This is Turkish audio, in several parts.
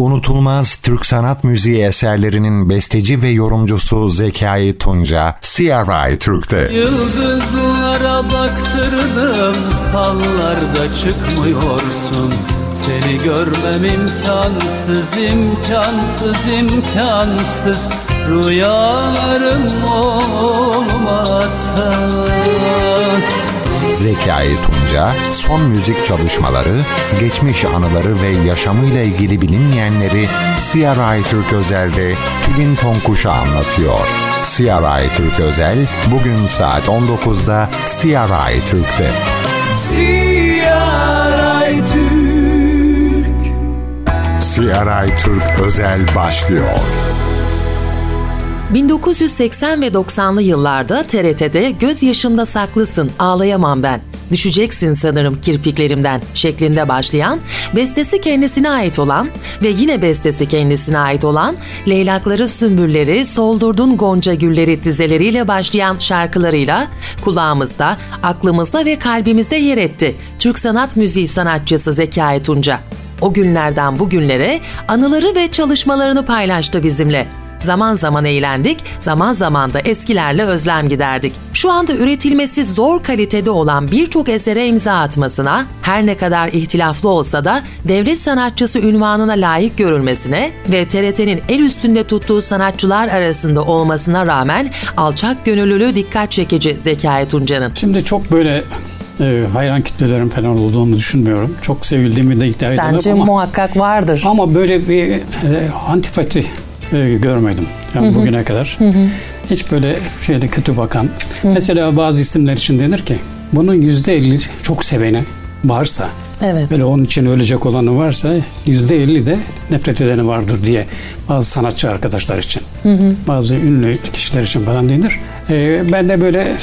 unutulmaz Türk sanat müziği eserlerinin besteci ve yorumcusu Zekai Tunca, CRI Türk'te. Yıldızlara baktırdım, hallarda çıkmıyorsun. Seni görmem imkansız, imkansız, imkansız Rüyalarım olmasa Zekai Tunca, son müzik çalışmaları, geçmiş anıları ve yaşamıyla ilgili bilinmeyenleri CRI Türk Özel'de Tülin Tonkuş'a anlatıyor. CRI Türk Özel, bugün saat 19'da CRI Türk'te. CRI Türk CRI Türk Özel başlıyor. 1980 ve 90'lı yıllarda TRT'de Göz yaşında saklısın ağlayamam ben. Düşeceksin sanırım kirpiklerimden şeklinde başlayan, bestesi kendisine ait olan ve yine bestesi kendisine ait olan Leylakları Sümbülleri, Soldurdun Gonca Gülleri dizeleriyle başlayan şarkılarıyla kulağımızda, aklımızda ve kalbimizde yer etti Türk sanat müziği sanatçısı Zekai Tunca. O günlerden bugünlere anıları ve çalışmalarını paylaştı bizimle. Zaman zaman eğlendik, zaman zaman da eskilerle özlem giderdik. Şu anda üretilmesi zor kalitede olan birçok esere imza atmasına, her ne kadar ihtilaflı olsa da devlet sanatçısı ünvanına layık görülmesine ve TRT'nin el üstünde tuttuğu sanatçılar arasında olmasına rağmen alçak gönüllülüğü dikkat çekici Zekai Tunca'nın. Şimdi çok böyle e, hayran kitlelerim falan olduğunu düşünmüyorum. Çok sevildiğimi de iddia Bence ama, muhakkak vardır. Ama böyle bir e, antipati e, görmedim. Yani hı hı. bugüne kadar. Hı hı. Hiç böyle şeyde kötü bakan. Hı. Mesela bazı isimler için denir ki bunun yüzde elli çok seveni varsa Evet. Böyle onun için ölecek olanı varsa yüzde elli de nefret edeni vardır diye bazı sanatçı arkadaşlar için, hı hı. bazı ünlü kişiler için falan denir. Ee, ben de böyle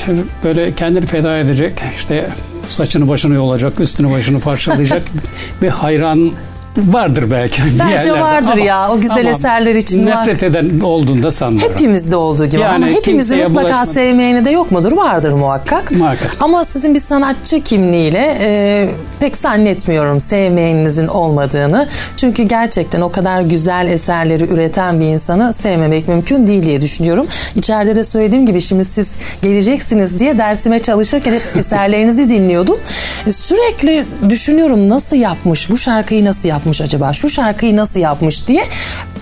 böyle kendini feda edecek, işte saçını başını yolacak, üstünü başını parçalayacak bir hayran vardır belki. Bence vardır ama, ya o güzel eserler için. Nefret var. eden olduğunda sanmıyorum. Hepimizde olduğu gibi yani ama hepimizin mutlaka bulaşmadı. sevmeyeni de yok mudur? Vardır muhakkak. Muhakkak. Ama sizin bir sanatçı kimliğiyle e, pek zannetmiyorum sevmeyeninizin olmadığını. Çünkü gerçekten o kadar güzel eserleri üreten bir insanı sevmemek mümkün değil diye düşünüyorum. İçeride de söylediğim gibi şimdi siz geleceksiniz diye dersime çalışırken hep eserlerinizi dinliyordum. E, sürekli düşünüyorum nasıl yapmış, bu şarkıyı nasıl yapmış yapmış acaba? Şu şarkıyı nasıl yapmış diye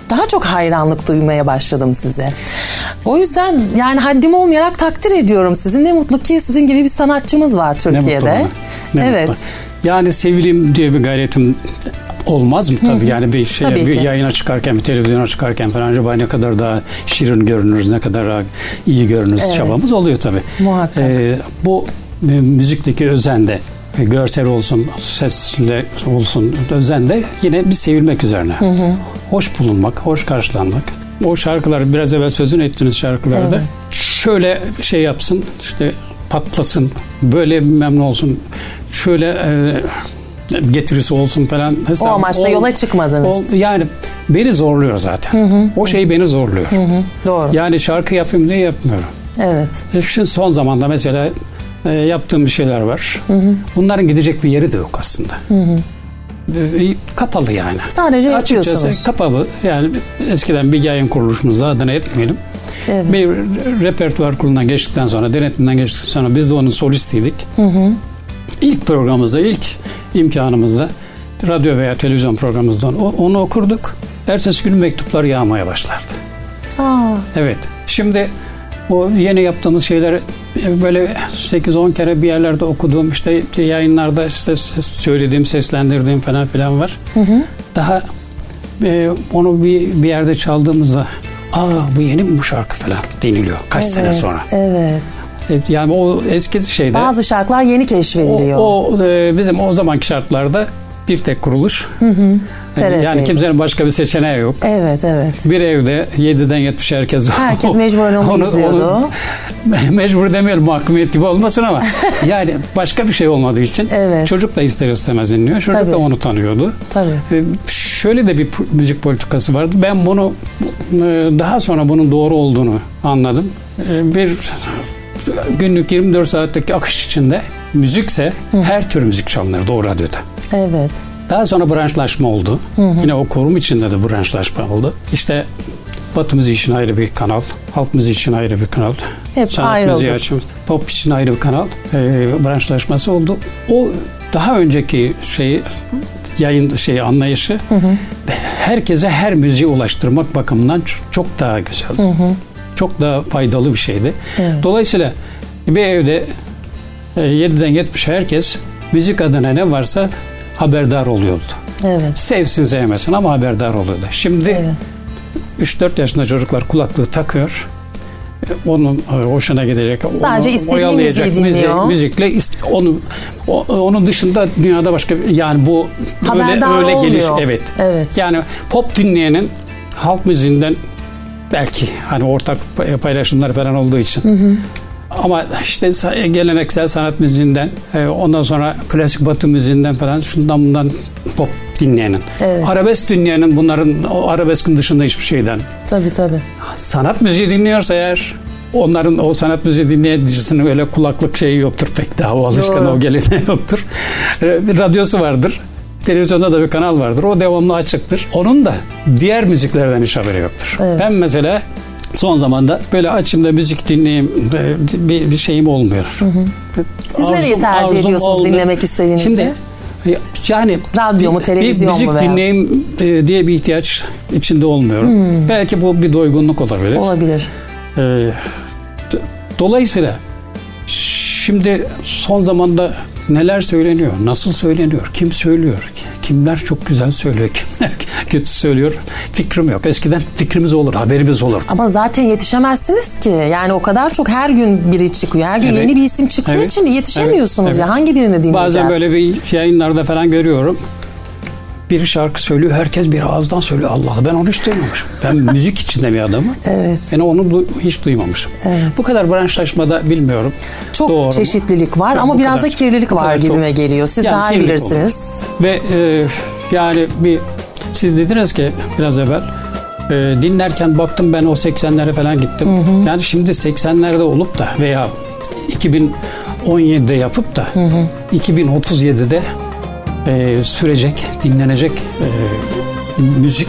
daha çok hayranlık duymaya başladım size. O yüzden yani haddim olmayarak takdir ediyorum sizi. Ne mutlu ki sizin gibi bir sanatçımız var Türkiye'de. Ne mutlu. Ne evet. Mutlu. Yani sevilim diye bir gayretim olmaz mı tabii yani bir şey tabii bir ki. yayına çıkarken bir televizyona çıkarken falan acaba ne kadar daha şirin görünürüz ne kadar iyi görünürüz evet. çabamız oluyor tabii. Muhakkak. Ee, bu müzikteki özende görsel olsun, sesle olsun özen de yine bir sevilmek üzerine. Hı hı. Hoş bulunmak, hoş karşılanmak. O şarkılar biraz evvel sözünü ettiğiniz şarkılarda evet. şöyle şey yapsın, işte patlasın, böyle memnun olsun, şöyle e, getirisi olsun falan. Hesap, o amaçla o, yola çıkmadınız. O, yani beni zorluyor zaten. Hı hı. O şey beni zorluyor. Hı hı. Doğru. Yani şarkı yapayım diye yapmıyorum. Evet. Şimdi son zamanda mesela e, yaptığım bir şeyler var. Hı hı. Bunların gidecek bir yeri de yok aslında. Hı hı. E, kapalı yani. Sadece Açıkçası yapıyorsunuz. kapalı. Yani eskiden bir yayın kuruluşumuzda adını etmeyelim. Evet. Bir repertuar kurulundan geçtikten sonra, denetimden geçtikten sonra biz de onun solistiydik. Hı hı. İlk programımızda, ilk imkanımızda radyo veya televizyon programımızda onu, onu okurduk. Ertesi gün mektuplar yağmaya başlardı. Aa. Evet. Şimdi o yeni yaptığımız şeyler böyle 8-10 kere bir yerlerde okuduğum işte yayınlarda işte söylediğim, seslendirdiğim falan filan var. Hı hı. Daha e, onu bir, bir yerde çaldığımızda aa bu yeni mi bu şarkı falan deniliyor kaç evet, sene sonra. Evet. Yani o eski şeyde. Bazı şarkılar yeni keşfediliyor. O, o e, bizim o zamanki şartlarda bir tek kuruluş. Hı hı. TRT. Yani kimsenin başka bir seçeneği yok. Evet evet. Bir evde 7'den 70'e herkes Herkes mecburen onu, onu izliyordu. Onu, mecbur demeyelim mahkumiyet gibi olmasın ama yani başka bir şey olmadığı için evet. çocuk da ister istemez dinliyor. Çocuk Tabii. da onu tanıyordu. Tabii. Ee, şöyle de bir müzik politikası vardı. Ben bunu e, daha sonra bunun doğru olduğunu anladım. Ee, bir günlük 24 saatteki akış içinde müzikse Hı. her tür müzik çalınır doğru radyoda. Evet. Daha sonra branşlaşma oldu. Yine o kurum içinde de branşlaşma oldu. İşte Batı müziği için ayrı bir kanal, halk müziği için ayrı bir kanal, Hep sanat ayrıldı. müziği için, pop için ayrı bir kanal e, branşlaşması oldu. O daha önceki şeyi yayın şey anlayışı herkese her müziği ulaştırmak bakımından çok daha güzeldi. Çok daha faydalı bir şeydi. Evet. Dolayısıyla bir evde e, 7'den 70'e herkes müzik adına ne varsa haberdar oluyordu. Evet. Sevsin sevmesin ama haberdar oluyordu. Şimdi Evet. 3-4 yaşında çocuklar kulaklığı takıyor. E, Onun e, hoşuna gidecek. Sadece onu istediği oyalayacak müzik- müzikle onu onun dışında dünyada başka yani bu Haberdar öyle öyle geliş evet. Evet. Yani pop dinleyenin halk müziğinden belki hani ortak pay- paylaşımlar falan olduğu için. Ama işte geleneksel sanat müziğinden, e, ondan sonra klasik batı müziğinden falan şundan bundan pop dinleyenin. Evet. Arabesk dinleyenin bunların o arabeskin dışında hiçbir şeyden. Tabii tabii. Sanat müziği dinliyorsa eğer onların o sanat müziği dinleyicisinin öyle kulaklık şeyi yoktur pek daha o alışkanı Doğru. o geleneği yoktur. E, Bir radyosu vardır. Televizyonda da bir kanal vardır. O devamlı açıktır. Onun da diğer müziklerden hiç haberi yoktur. Evet. Ben mesela son zamanda böyle açımda müzik dinleyeyim bir, bir şeyim olmuyor. Siz nereyi Arzum- tercih arzum ediyorsunuz oldu. dinlemek istediğinizde? Şimdi e, yani Radyo mu, bir- televizyon bir müzik mu veya? dinleyeyim e, diye bir ihtiyaç içinde olmuyorum. Hmm. Belki bu bir doygunluk olabilir. Olabilir. Ee, dolayısıyla şimdi son zamanda neler söyleniyor, nasıl söyleniyor, kim söylüyor, kimler çok güzel söylüyor, kimler kötü söylüyor fikrim yok. Eskiden fikrimiz olur, haberimiz olur. Ama zaten yetişemezsiniz ki. Yani o kadar çok her gün biri çıkıyor. Her gün Evet. yeni bir isim çıktığı Evet. için yetişemiyorsunuz Evet. ya. Hangi birini dinleyeceğiz? Bazen böyle bir yayınlarda falan görüyorum. Bir şarkı söylüyor, herkes bir ağızdan söylüyor. Allah Allah ben onu hiç duymamışım. Ben müzik içinde bir adamım. Evet. Ben onu du- hiç duymamışım. Evet. Bu kadar branşlaşmada bilmiyorum. Çok Doğru mu? çeşitlilik var Yok, ama biraz kadar- da kirlilik var kadar çok. gibime geliyor. Siz Yani daha iyi kirlilik olur. bilirsiniz. Ve e, yani bir siz dediniz ki biraz evvel e, dinlerken baktım ben o 80'lere falan gittim. Yani şimdi 80'lerde olup da veya 2017'de yapıp da 2037'de e, sürecek, dinlenecek e, müzik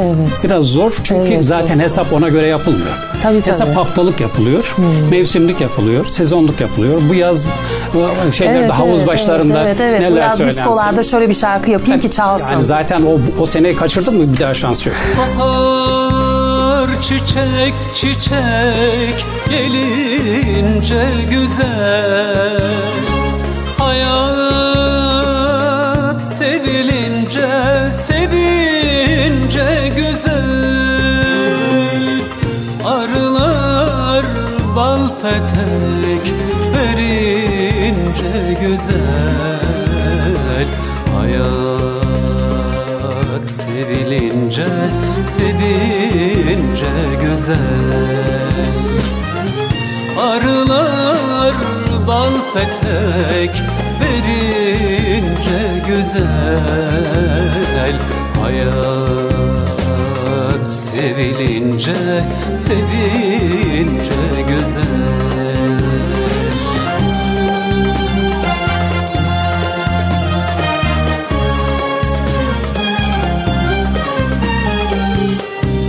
Evet. biraz zor. Çünkü Evet, zaten zor. hesap ona göre yapılmıyor. Tabii tabii. Hesap haftalık yapılıyor, mevsimlik yapılıyor, sezonluk yapılıyor. Bu yaz şeylerde havuz başlarında evet, evet, neler Biraz söylensin. diskolarda şöyle bir şarkı yapayım ki çalsın. Yani zaten o o seneyi kaçırdın mı bir daha şans yok. Bahar çiçek çiçek gelince güzel Hayat sevince güzel. Arılar bal petek verince güzel. Hayat sevilince sevince güzel. Arılar bal petek verince güzel Hayat sevilince sevince güzel.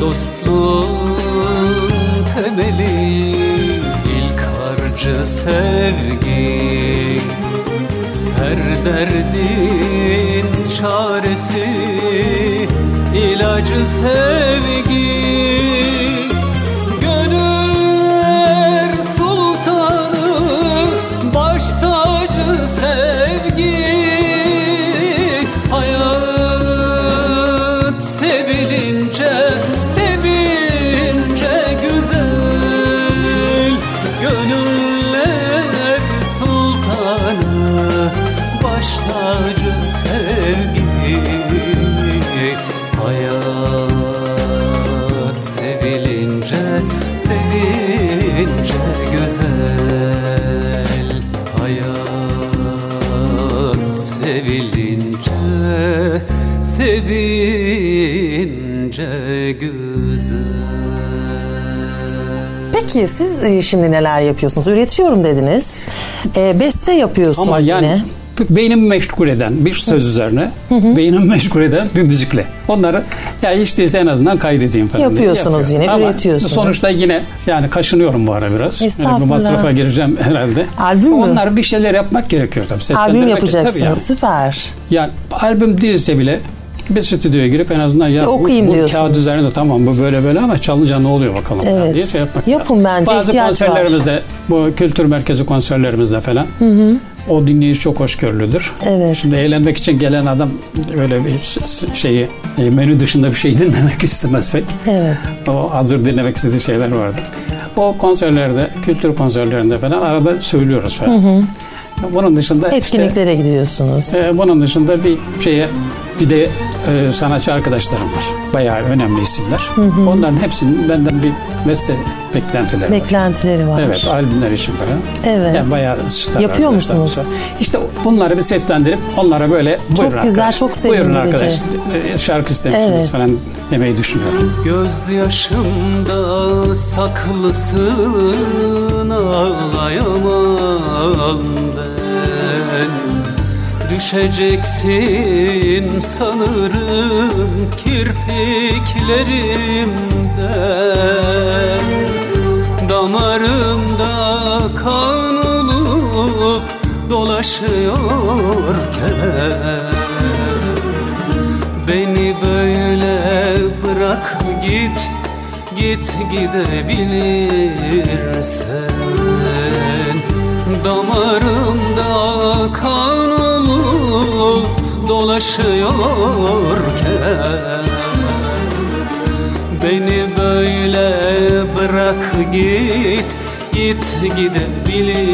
Dostluğun temeli ilk harcı sevgi Her derdin çaresi ilacı sevgi Peki siz e, şimdi neler yapıyorsunuz? Üretiyorum dediniz. E, beste yapıyorsunuz Ama yani yine. beynimi meşgul eden bir söz üzerine beynimi meşgul eden bir müzikle. Onları ya hiç değilse en azından kaydedeyim falan. diye Yapıyorsunuz yine, Ama üretiyorsunuz. Sonuçta yine yani kaşınıyorum bu ara biraz. Yani Estağfurullah. bu masrafa gireceğim herhalde. Albüm mü? Onlar bir şeyler yapmak gerekiyor tabii. Albüm Seslendirmek- yapacaksınız. Tabii yani. Süper. Yani albüm değilse bile bir stüdyoya girip en azından ya Bir bu, okuyayım bu diyorsunuz. kağıt üzerinde tamam bu böyle böyle ama çalınca ne oluyor bakalım Evet. diye şey yapmak Yapın bence, Bazı ihtiyaç var. konserlerimizde bu kültür merkezi konserlerimizde falan o dinleyici çok hoşgörülüdür. Evet. Şimdi eğlenmek için gelen adam öyle bir şeyi e, menü dışında bir şey dinlemek istemez pek. Evet. O hazır dinlemek istediği şeyler vardır. O konserlerde, kültür konserlerinde falan arada söylüyoruz falan. Bunun dışında işte Etkinliklere gidiyorsunuz. ee, bunun dışında bir şeye bir de e, sanatçı arkadaşlarım var. Bayağı önemli isimler. Onların hepsinin benden bir beste beklentileri var. Beklentileri var. Evet, albümler için falan. Evet. Yani bayağı star Yapıyor musunuz? var. İşte bunları bir seslendirip onlara böyle buyurun güzel, arkadaş, çok Buyurun arkadaş e, şarkı istemişsiniz Evet. falan demeyi düşünüyorum. Gözyaşımda saklısın ağlayamam ben. Düşeceksin sanırım kirpiklerimden. Damarımda kan olup dolaşıyorken Git gidebilirsen. Damarımda kan olup dolaşıyorken Beni böyle bırak git Git gidebilirsen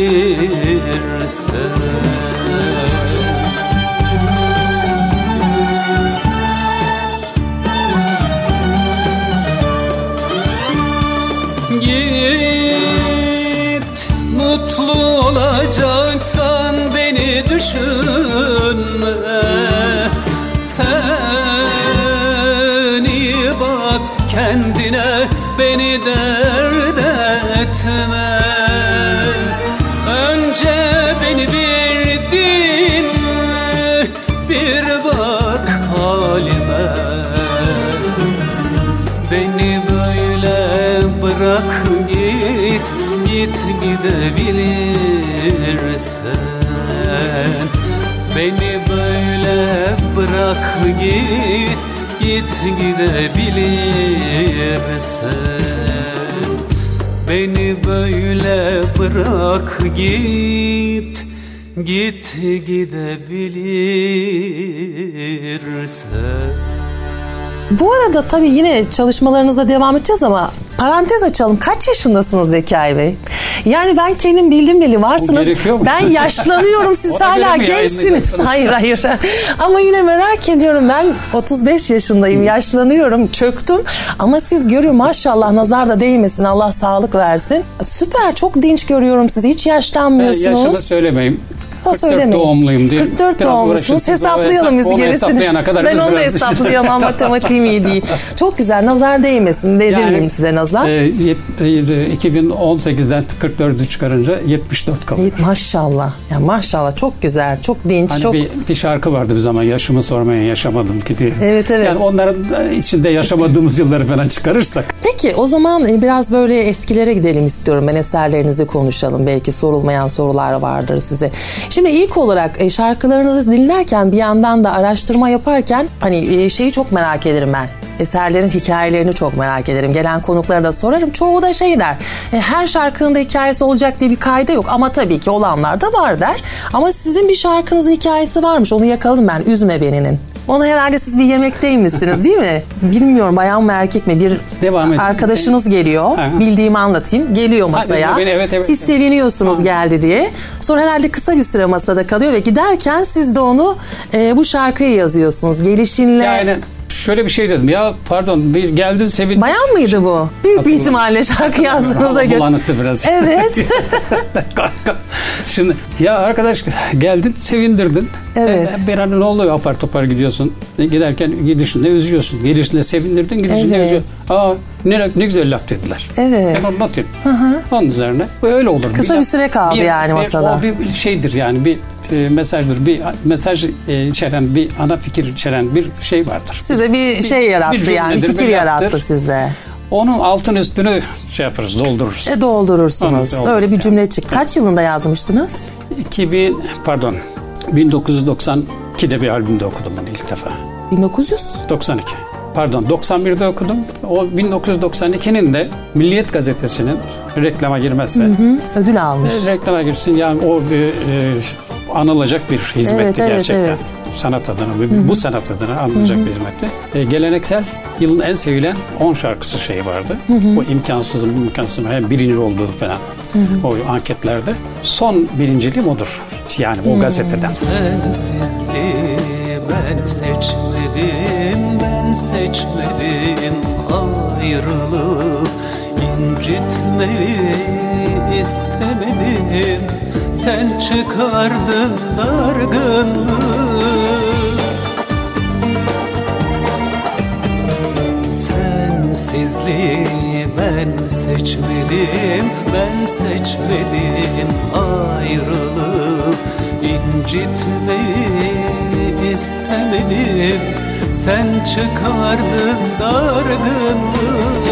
mutlu olacaksan beni düşünme. Sen Git gidebilirsen. Beni böyle bırak git Git gidebilirsen. Beni böyle bırak git Git gidebilirsen. Bu arada tabii yine çalışmalarınıza devam edeceğiz ama parantez açalım. Kaç yaşındasınız Zekai Bey? Yani ben kendim bildim bili varsınız. Ben yaşlanıyorum siz hala gençsiniz. Hayır hayır. Ama yine merak ediyorum ben 35 yaşındayım yaşlanıyorum çöktüm. Ama siz görüyorum maşallah nazar da değmesin Allah sağlık versin. Süper çok dinç görüyorum sizi hiç Ben yaşlanmıyorsunuz. yaşını söylemeyeyim. Ha, 44 söylemeyin. doğumluyum diye. 44 Biraz doğumlusunuz. O Hesaplayalım biz gerisini. hesaplayana kadar ben onu da hesaplayamam. Matematiğim iyi değil. Çok güzel. Nazar değmesin. Değdirmeyeyim Yani, size nazar. E, yet- e, 2018'den 44'ü çıkarınca 74 kalıyor. Maşallah. Ya maşallah çok güzel. Çok dinç. Hani çok bir, bir şarkı vardı bir zaman yaşımı sormaya yaşamadım ki diye. Evet, evet. Yani onların içinde yaşamadığımız yılları falan çıkarırsak. Peki o zaman e, biraz böyle eskilere gidelim istiyorum. Ben eserlerinizi konuşalım. Belki sorulmayan sorular vardır size. Şimdi ilk olarak e, şarkılarınızı dinlerken bir yandan da araştırma yaparken hani e, şeyi çok merak ederim ben. Eserlerin hikayelerini çok merak ederim. Gelen konuklara da sorarım. Çoğu da şey der. e, Her şarkının da hikayesi olacak diye bir kayda yok. Ama tabii ki olanlar da var der. Ama sizin bir şarkınızın hikayesi varmış. Onu yakaladım ben. Üzme beninin. Onu herhalde siz bir yemekteymişsiniz değil mi? Bilmiyorum bayan mı erkek mi? Bir Devam edin. arkadaşınız geliyor. Ha. Bildiğimi anlatayım. Geliyor masaya. Beni, evet, evet, siz evet. seviniyorsunuz geldi diye. Sonra herhalde kısa bir süre masada kalıyor ve giderken siz de onu e, bu şarkıyı yazıyorsunuz. Gelişinle. Yani şöyle bir şey dedim. Ya pardon bir geldin sevin. Bayan mıydı bu? Büyük bir ihtimalle şarkı yazdığınıza göre. bulanıktı biraz. Evet. Şimdi ya arkadaş geldin sevindirdin. Evet. E, bir an ne oluyor apar topar gidiyorsun. E, Giderken gidişinde üzüyorsun. Gelişinde sevindirdin, gidişinde Evet. üzüyorsun. Aa ne, ne güzel laf dediler. Evet. Ben onu not ettim. Onun üzerine öyle olur. Kısa bir laf- süre kaldı yani masada. O bir şeydir yani bir e, mesajdır. Bir mesaj e, içeren, bir ana fikir içeren bir şey vardır. Size bir şey yarattı bir yani, fikir bir yarattı sizde. Onun altın üstünü şey yaparız, doldururuz. E doldurursunuz. Doldururuz Öyle bir yani. cümle çıktı. Kaç yılında yazmıştınız? 2000 pardon 1992'de bir albümde okudum bunu ilk defa. 1900? 92. Pardon 91'de okudum. O 1992'nin de Milliyet Gazetesi'nin reklama girmezse Ödül almış. e, reklama girsin yani o bir e, anılacak bir hizmetti Evet, evet, gerçekten. evet. Sanat adına, bu, bu sanat adına anılacak bir hizmetti. E, geleneksel yılın en sevilen 10 şarkısı şeyi vardı. Bu imkansızın, bu imkansızın hem birinci olduğu falan o anketlerde. Son birinciliğim odur. Yani o gazeteden. Sensizliği ben seçmedim, ben seçmedim ayrılığı incitmeyi istemedim. Sen çıkardın dargınlığı. Sensizliği ben seçmedim, ben seçmedim ayrılığı incitmeyi istemedim Sen çıkardın dargınlığı.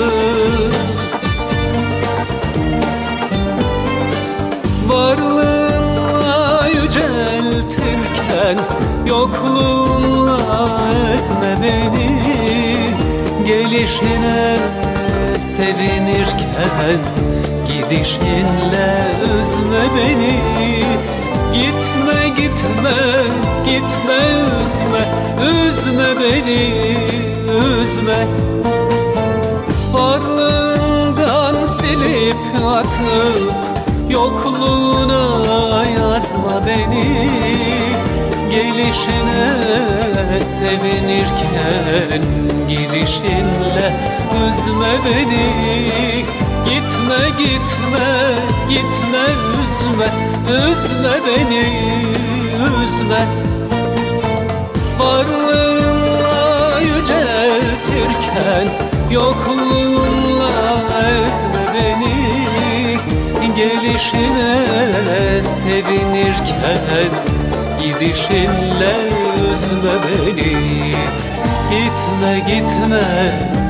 Varlığınla yüceltirken Yokluğunla ezme beni. Gelişine sevinirken Gidişinle üzme beni. Gitme gitme gitme üzme Üzme beni üzme. Varlığından silip atıp Yokluğuna yazma beni. Gelişine sevinirken Gidişinle üzme beni. Gitme gitme gitme üzme. Üzme beni üzme Varlığınla yüceltirken Yokluğunla ezme beni Gelişine sevinirken Gidişinle üzme beni Gitme gitme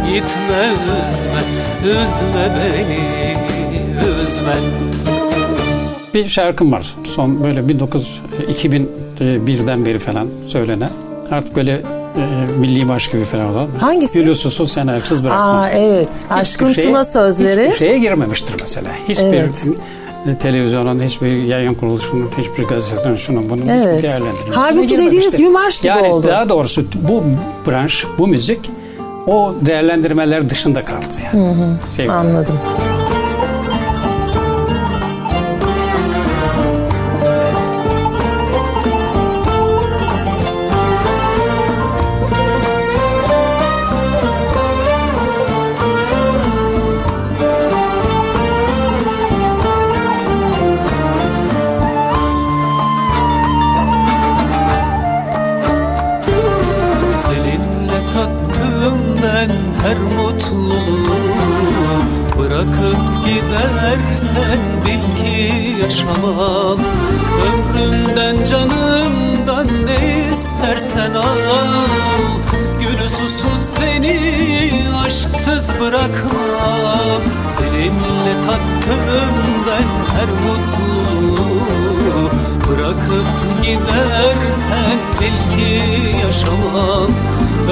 gitme üzme Üzme beni üzme Bir şarkım var. Son böyle 19 2001'den beri falan söylenen. Artık böyle e, milli marş gibi falan olan. Hangisi? Gülü susuz sen ayıpsız bırakma. Aa evet. Hiçbir Aşkın şeye- Tuna sözleri. Hiçbir şeye girmemiştir mesela. Hiçbir Evet. e, televizyonun, hiçbir yayın kuruluşunun, hiçbir gazetenin şunun bunun hiçbir Evet. değerlendirmesine Halbuki dediğiniz gibi marş gibi yani oldu. daha doğrusu bu branş, bu müzik o değerlendirmeler dışında kaldı yani. Sevgili Anladım. Seninle aşksız bırakmam. Seninle tattım ben her mutluluğu Bırakıp gidersen bil ki yaşamam.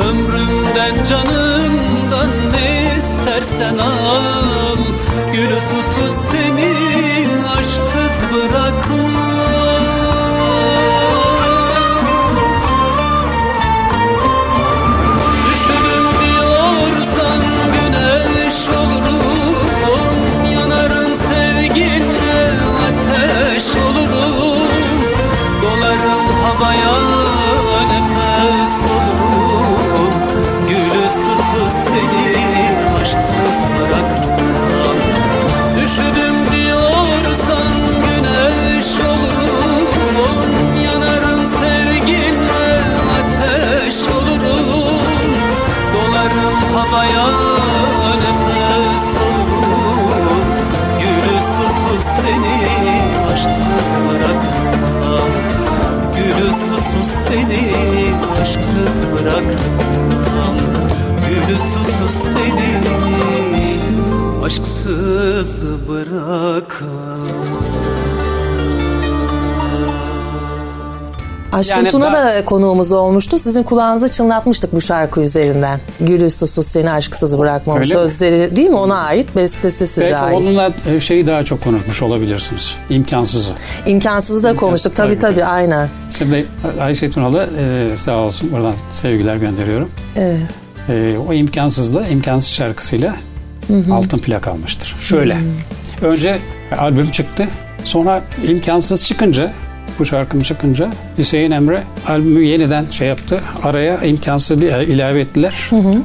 Ömrümden canımdan ne istersen al. Gülü susuz seni aşksız bırakmam seni aşksız bırakmam. Gülü susuz seni aşksız bırakmam. Gülü susuz seni aşksız bırakmam Aşkın Yani Tuna da konuğumuz olmuştu. Sizin kulağınıza çınlatmıştık bu şarkı üzerinden. Gül susuz seni aşksız bırakmam. Öyle mi? Sözleri değil mi ona ait? Bestesi size Belki ait. onunla şeyi daha çok konuşmuş olabilirsiniz. İmkansızı. İmkansızı da konuştuk. Tabii tabii, tabii aynen. Şimdi Ayşe Tunalı e, sağ olsun buradan sevgiler gönderiyorum. Evet. E, o imkansızla imkansız şarkısıyla altın plak almıştır. Şöyle. Önce albüm çıktı. Sonra imkansız çıkınca bu şarkım çıkınca Hüseyin Emre albümü yeniden şey yaptı. Araya imkansız ilave ettiler.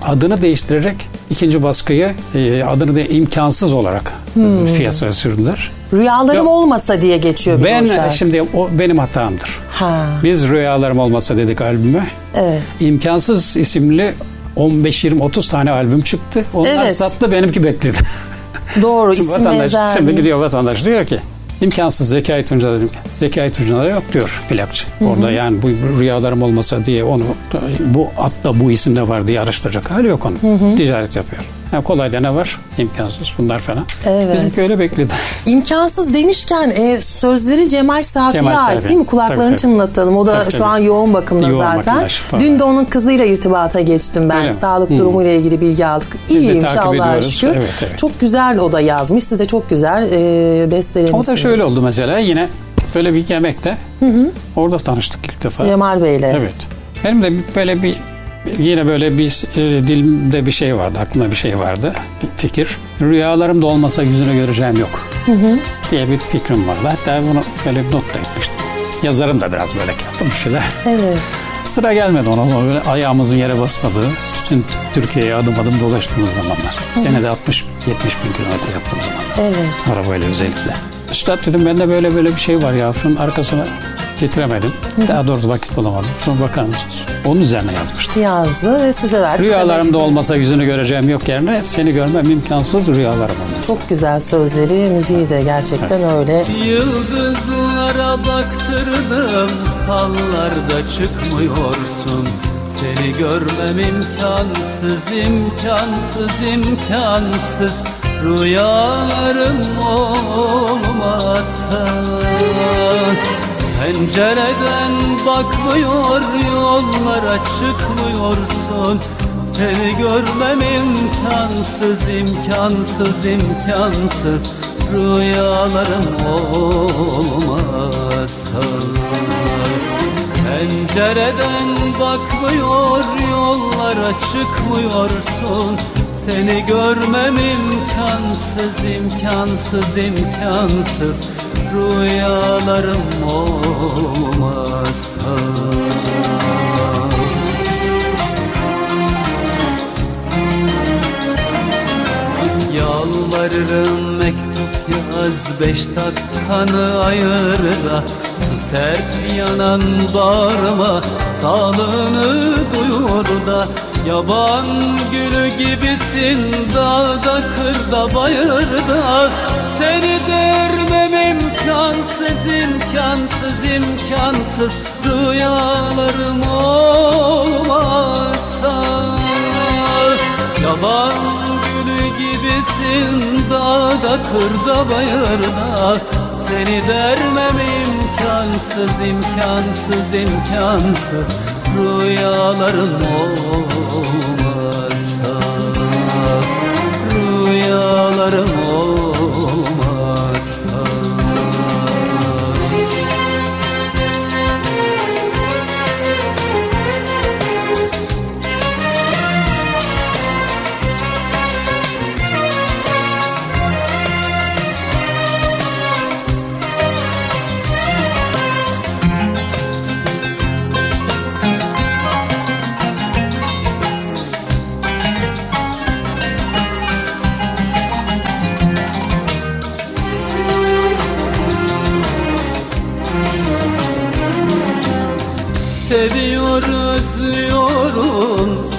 Adını değiştirerek ikinci baskıyı e, adını da imkansız olarak e, piyasaya sürdüler. Rüyalarım Yok. olmasa diye geçiyor bir Ben o şarkı. şimdi o benim hatamdır. Ha, Biz rüyalarım olmasa dedik albüme. evet. İmkansız isimli 15-20-30 tane albüm çıktı. Onlar Evet. sattı benimki bekledi. Doğru Şimdi isim vatandaş şimdi gidiyor vatandaş diyor ki imkansız Zekai Tunca dedim. Zekai Tunca'da yok diyor plakçı. Orada yani bu rüyalarım olmasa diye onu bu atta bu isimde var diye araştıracak hali yok onun. Ticaret yapıyor. Yani kolayda ne var? İmkansız bunlar falan. Evet. Bizimki öyle bekledi. İmkansız demişken e, sözleri Cemal Safi'ye Cemal ait Safi. değil mi? Kulaklarını Tabii, tabii. çınlatalım. O da Tabii, şu tabii. an yoğun bakımda Yoğun zaten. Dün de onun kızıyla irtibata geçtim ben. Öyle? Sağlık Hı. durumuyla ilgili bilgi aldık. İyiymiş Allah'a şükür. Evet, evet. Çok güzel o da yazmış. Size çok güzel e, bestelemişsiniz. O da şöyle oldu mesela yine böyle bir yemekte orada tanıştık ilk defa. Cemal Bey'le. Evet. Benim de böyle bir yine böyle bir e, dilimde bir şey vardı, aklımda bir şey vardı, bir fikir. Rüyalarım da olmasa yüzünü göreceğim yok diye bir fikrim vardı. Hatta bunu böyle bir not da etmiştim. Yazarım da biraz böyle yaptım bir şeyler. Evet. Sıra gelmedi ona böyle ayağımızın yere basmadığı, bütün Türkiye'ye adım adım dolaştığımız zamanlar. Senede 60-70 bin kilometre yaptığım zamanlar. Evet. Arabayla özellikle. Üstad dedim bende böyle böyle bir şey var ya şunun arkasına getiremedim. Daha doğrusu vakit bulamadım. Sonra bakar mısınız? Onun üzerine yazmıştım. Yazdı ve size verdi. Rüyalarımda olmasa yüzünü göreceğim yok yerine seni görmem imkansız rüyalarım olmasa. Çok güzel sözleri, müziği de gerçekten öyle. Yıldızlara baktırdım Hallarda çıkmıyorsun Seni görmem imkansız imkansız imkansız Rüyalarım olmasa Pencereden bakmıyor yollara çıkmıyorsun. Seni görmem imkansız imkansız imkansız. Rüyalarım olmasa Pencereden bakmıyor yollara çıkmıyorsun Seni görmem imkansız imkansız imkansız. Rüyalarım olmasa. Yalvarırım mektup yaz beş dakikanı ayır da Su serp yanan bağrıma sağlığını duyur da Yaban gülü gibisin dağda kırda bayırda. Seni dermem imkansız imkansız imkansız. Rüyalarım olmasa Yaban gülü gibisin dağda kırda bayırda. Seni dermem imkansız imkansız imkansız. Rüyalarım olmasa Oh.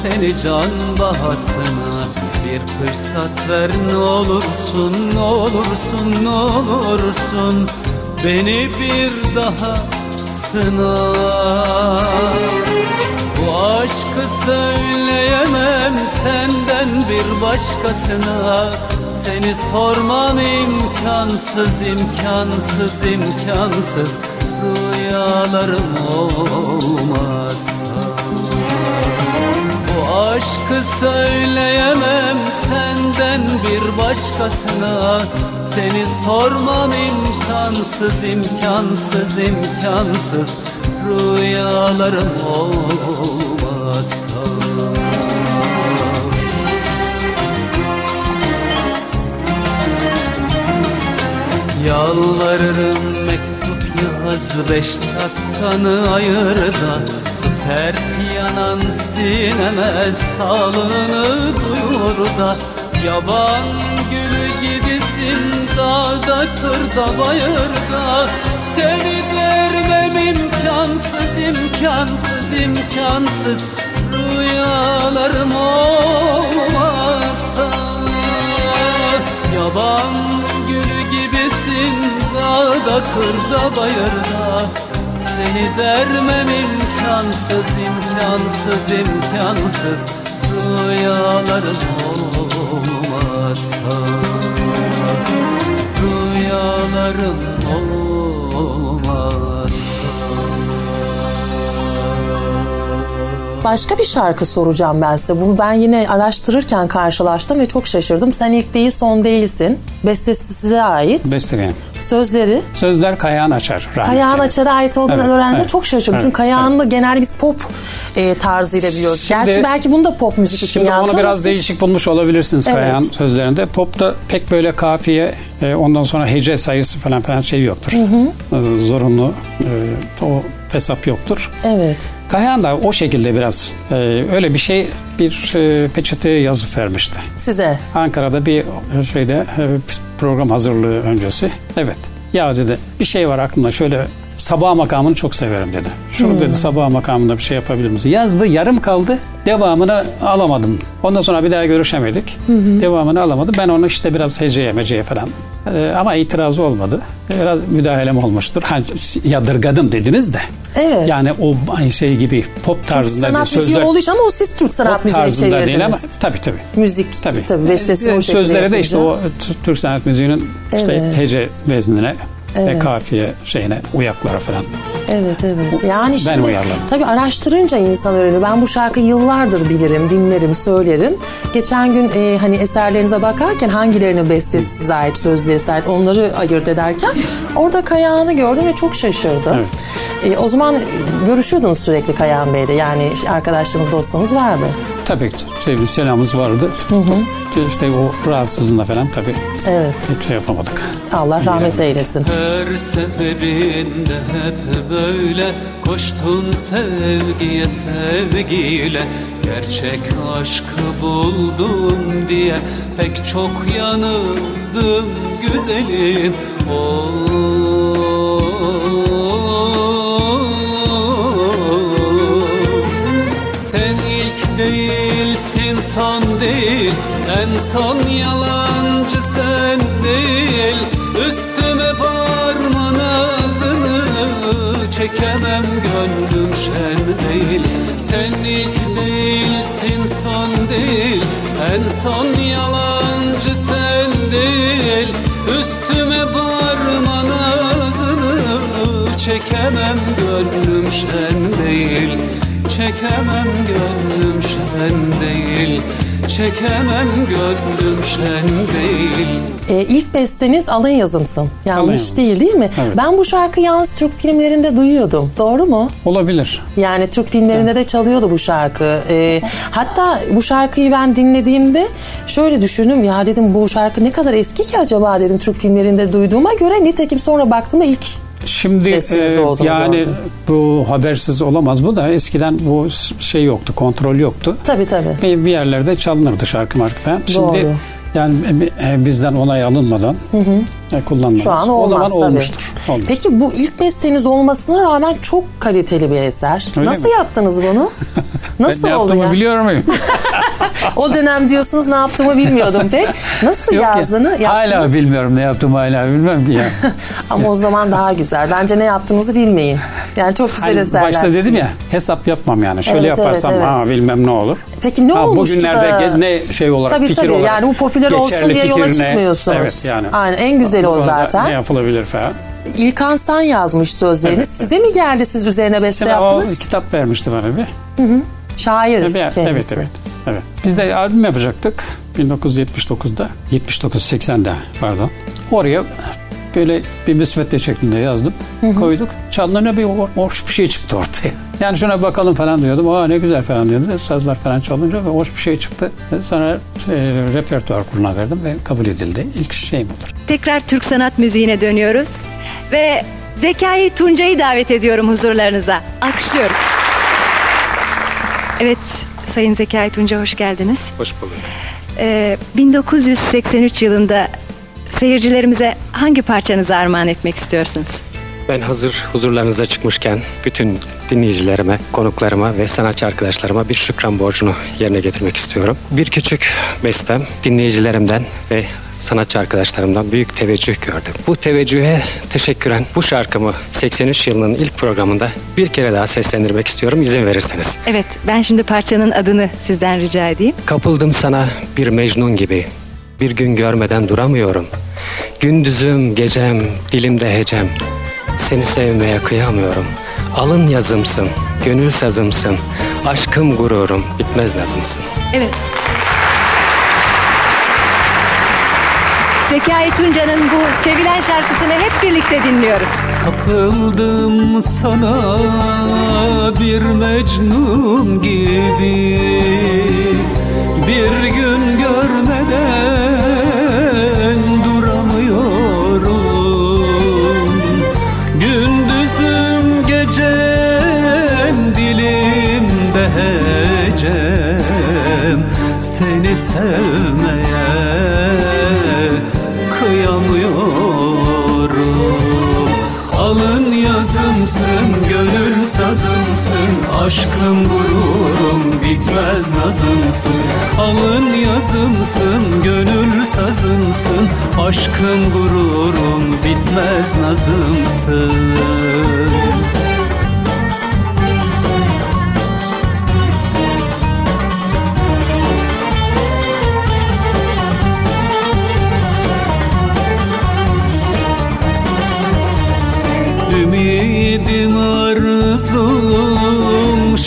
Seni can bahasına. Bir fırsat ver ne olursun ne olursun ne olursun. Beni bir daha sına. Bu aşkı söyleyemem senden bir başkasına. Seni sormam imkansız imkansız imkansız. Rüyalarım olmazsa Bu aşkı söyleyemem senden bir başkasına. Seni sormam imkansız imkansız imkansız. Rüyalarım olmazsa. Yalvarırım mektup yaz beş dakikanı ayır da Su serp yanan sineme sağlığını duyur da Yaban gülü gibisin dağda kırda bayırda. Seni vermem imkansız imkansız imkansız Rüyalarım olmazsa. Yaban gülü gibisin dağda kırda bayırda Seni dermem imkansız imkansız imkansız Rüyalarım olmazsa Rüyalarım olmazsa Başka bir şarkı soracağım ben size. Bunu ben yine araştırırken karşılaştım ve çok şaşırdım. Sen ilk değil son değilsin. Bestesi size ait. Beste benim. Sözleri Sözler Kayağın Açar. Kayağın Açar'a ait olduğunu Evet, öğrendiğimde evet, çok şaşırdım. evet, Çünkü Kayağan'ı genelde biz pop e, tarzıyla biliyoruz. Şimdi- Gerçi belki bunu da pop müzik için Şimdi yazdı onu ama biraz siz- değişik bulmuş olabilirsiniz Evet. Kayağın sözlerinde. Pop'ta pek böyle kafiye, e, ondan sonra hece sayısı falan falan şey yoktur. E, Zorunlu e, o hesap yoktur. Evet. Kayağın da o şekilde biraz e, öyle bir şey bir e, peçeteye yazıp vermişti. Size. Ankara'da bir şeyde e, program hazırlığı öncesi. Evet. Ya dedi bir şey var aklımda şöyle sabah makamını çok severim dedi. Şunu dedi sabah makamında bir şey yapabilir misin? Yazdı yarım kaldı. Devamını alamadım. Ondan sonra bir daha görüşemedik. Devamını alamadım. Ben onu işte biraz heceye meceye falan. E, ama itirazı olmadı. Biraz müdahalem olmuştur. Ha, yadırgadım dediniz de. Evet. Yani o şey gibi pop tarzında bir sözler olduğu için ama o siz Türk sanat pop müziğine tarzında değil ama çevirdiniz. tabii tabii. Müzik Tabii. tabii, bestesini o şekilde Sözleri de işte yapınca. o Türk sanat müziğinin işte Evet. hece veznine ve Evet. kafiye şeyine, uyaklara falan. Evet evet. Yani şimdi uyarladım. tabii araştırınca insan öğreniyor. Ben bu şarkıyı yıllardır bilirim, dinlerim, söylerim. Geçen gün e, hani eserlerinize bakarken hangilerinin bestesi size ait, sözleri size ait onları ayırt ederken orada Kayağan'ı gördüm ve çok şaşırdım. E, o zaman görüşüyordunuz sürekli Kayağan Bey'le. Yani arkadaşlarınız, dostunuz vardı. Tabii şey, bir selamımız vardı. İşte o rahatsızlığında falan tabii Evet. hiç şey yapamadık. Allah rahmet eylesin. Her seferinde hep böyle koştum sevgiye sevgiyle Gerçek aşkı buldum diye pek çok yanıldım güzelim Oh. Son yalancı sen değil. Üstüme parma nazını Çekemem gönlüm şen değil. Sen ilk değilsin son değil. En son yalancı sen değil. Üstüme parma nazını Çekemem gönlüm şen değil. Çekemem gönlüm şen değil Çekemem gönlüm şen değil E, ilk besteniz alın yazımsın. Yanlış yazım. değil değil mi? Evet. Ben bu şarkıyı yalnız Türk filmlerinde duyuyordum. Doğru mu? Olabilir. Yani Türk filmlerinde de çalıyordu bu şarkı. Ee, hatta bu şarkıyı ben dinlediğimde şöyle düşündüm ya dedim bu şarkı ne kadar eski ki acaba dedim Türk filmlerinde duyduğuma göre nitekim sonra baktığımda ilk Şimdi e, yani gördüm. bu habersiz olamaz bu da eskiden bu şey yoktu, kontrol yoktu. tabii tabii. Bir, bir yerlerde çalınırdı şarkı marka. Şimdi Doğru. Yani bizden onay alınmadan e, kullanmamız. Şu an o olmaz zaman tabii. olmuştur. Olmuş. Peki bu ilk besteniz olmasına rağmen çok kaliteli bir eser. Öyle Nasıl mi? yaptınız bunu? Nasıl ben ne oldu yaptığımı ya? biliyor muyum? O dönem diyorsunuz ne yaptığımı bilmiyordum pek. Nasıl Yok ya, yazdığını yaptınız. Hala bilmiyorum ne yaptığımı hala bilmem ki ya. Ama o zaman daha güzel. Bence ne yaptığınızı bilmeyin. Yani çok güzel Hani eserler. başta dedim ya hesap yapmam yani. Şöyle Evet, yaparsam evet, evet. ha bilmem ne olur. Peki ne ha, olmuştu Bugünlerde da- ge- ne şey olarak Tabii fikir tabii olarak. yani bu popüler olsun geçerli diye yola fikir ne? çıkmıyorsunuz. Evet yani. Aynen en güzeli o zaten. Ne yapılabilir falan. İlkan San yazmış sözlerini. Evet, Size mi geldi siz üzerine beste Şimdi o yaptınız? kitap vermişti bana bir. Şair Bir- kendisi. Evet evet. Evet. Biz de albüm yapacaktık 1979'da. 79-80'de pardon. Oraya böyle bir müsvedde şeklinde yazdım. Koyduk. Çalınına bir hoş bir şey çıktı ortaya. Yani şuna bakalım falan diyordum. Aa ne güzel falan diyordu. Sazlar falan çalınca ve hoş bir şey çıktı. Sonra e, repertuar kuruluna verdim ve kabul edildi. İlk şey budur. Tekrar Türk sanat müziğine dönüyoruz ve Zekai Tuncay'ı davet ediyorum huzurlarınıza. Alkışlıyoruz. Evet, Sayın Zekai Tunca hoş geldiniz. Hoş bulduk. Ee, 1983 yılında seyircilerimize hangi parçanızı armağan etmek istiyorsunuz? Ben hazır huzurlarınıza çıkmışken bütün dinleyicilerime, konuklarıma ve sanatçı arkadaşlarıma bir şükran borcunu yerine getirmek istiyorum. Bir küçük bestem dinleyicilerimden ve sanatçı arkadaşlarımdan büyük teveccüh gördüm. Bu teveccühe teşekküren bu şarkımı 83 yılının ilk programında bir kere daha seslendirmek istiyorum izin verirseniz. Evet, ben şimdi parçanın adını sizden rica edeyim. Kapıldım sana bir mecnun gibi. Bir gün görmeden duramıyorum. Gündüzüm, gecem, dilimde hecem. Seni sevmeye kıyamıyorum. Alın yazımsın, gönül sazımsın. Aşkım gururum, bitmez nazımsın. Evet. Zekai Tunca'nın bu sevilen şarkısını hep birlikte dinliyoruz. Kapıldım sana bir mecnun gibi Bir gün görmeden duramıyorum. Gündüzüm gecem dilimde hecem Seni sevmeye kıyamıyorum. Alın yazımsın, gönül sazımsın Aşkım gururum, bitmez nazımsın. Alın yazımsın, gönül sazımsın. Aşkım gururum, bitmez nazımsın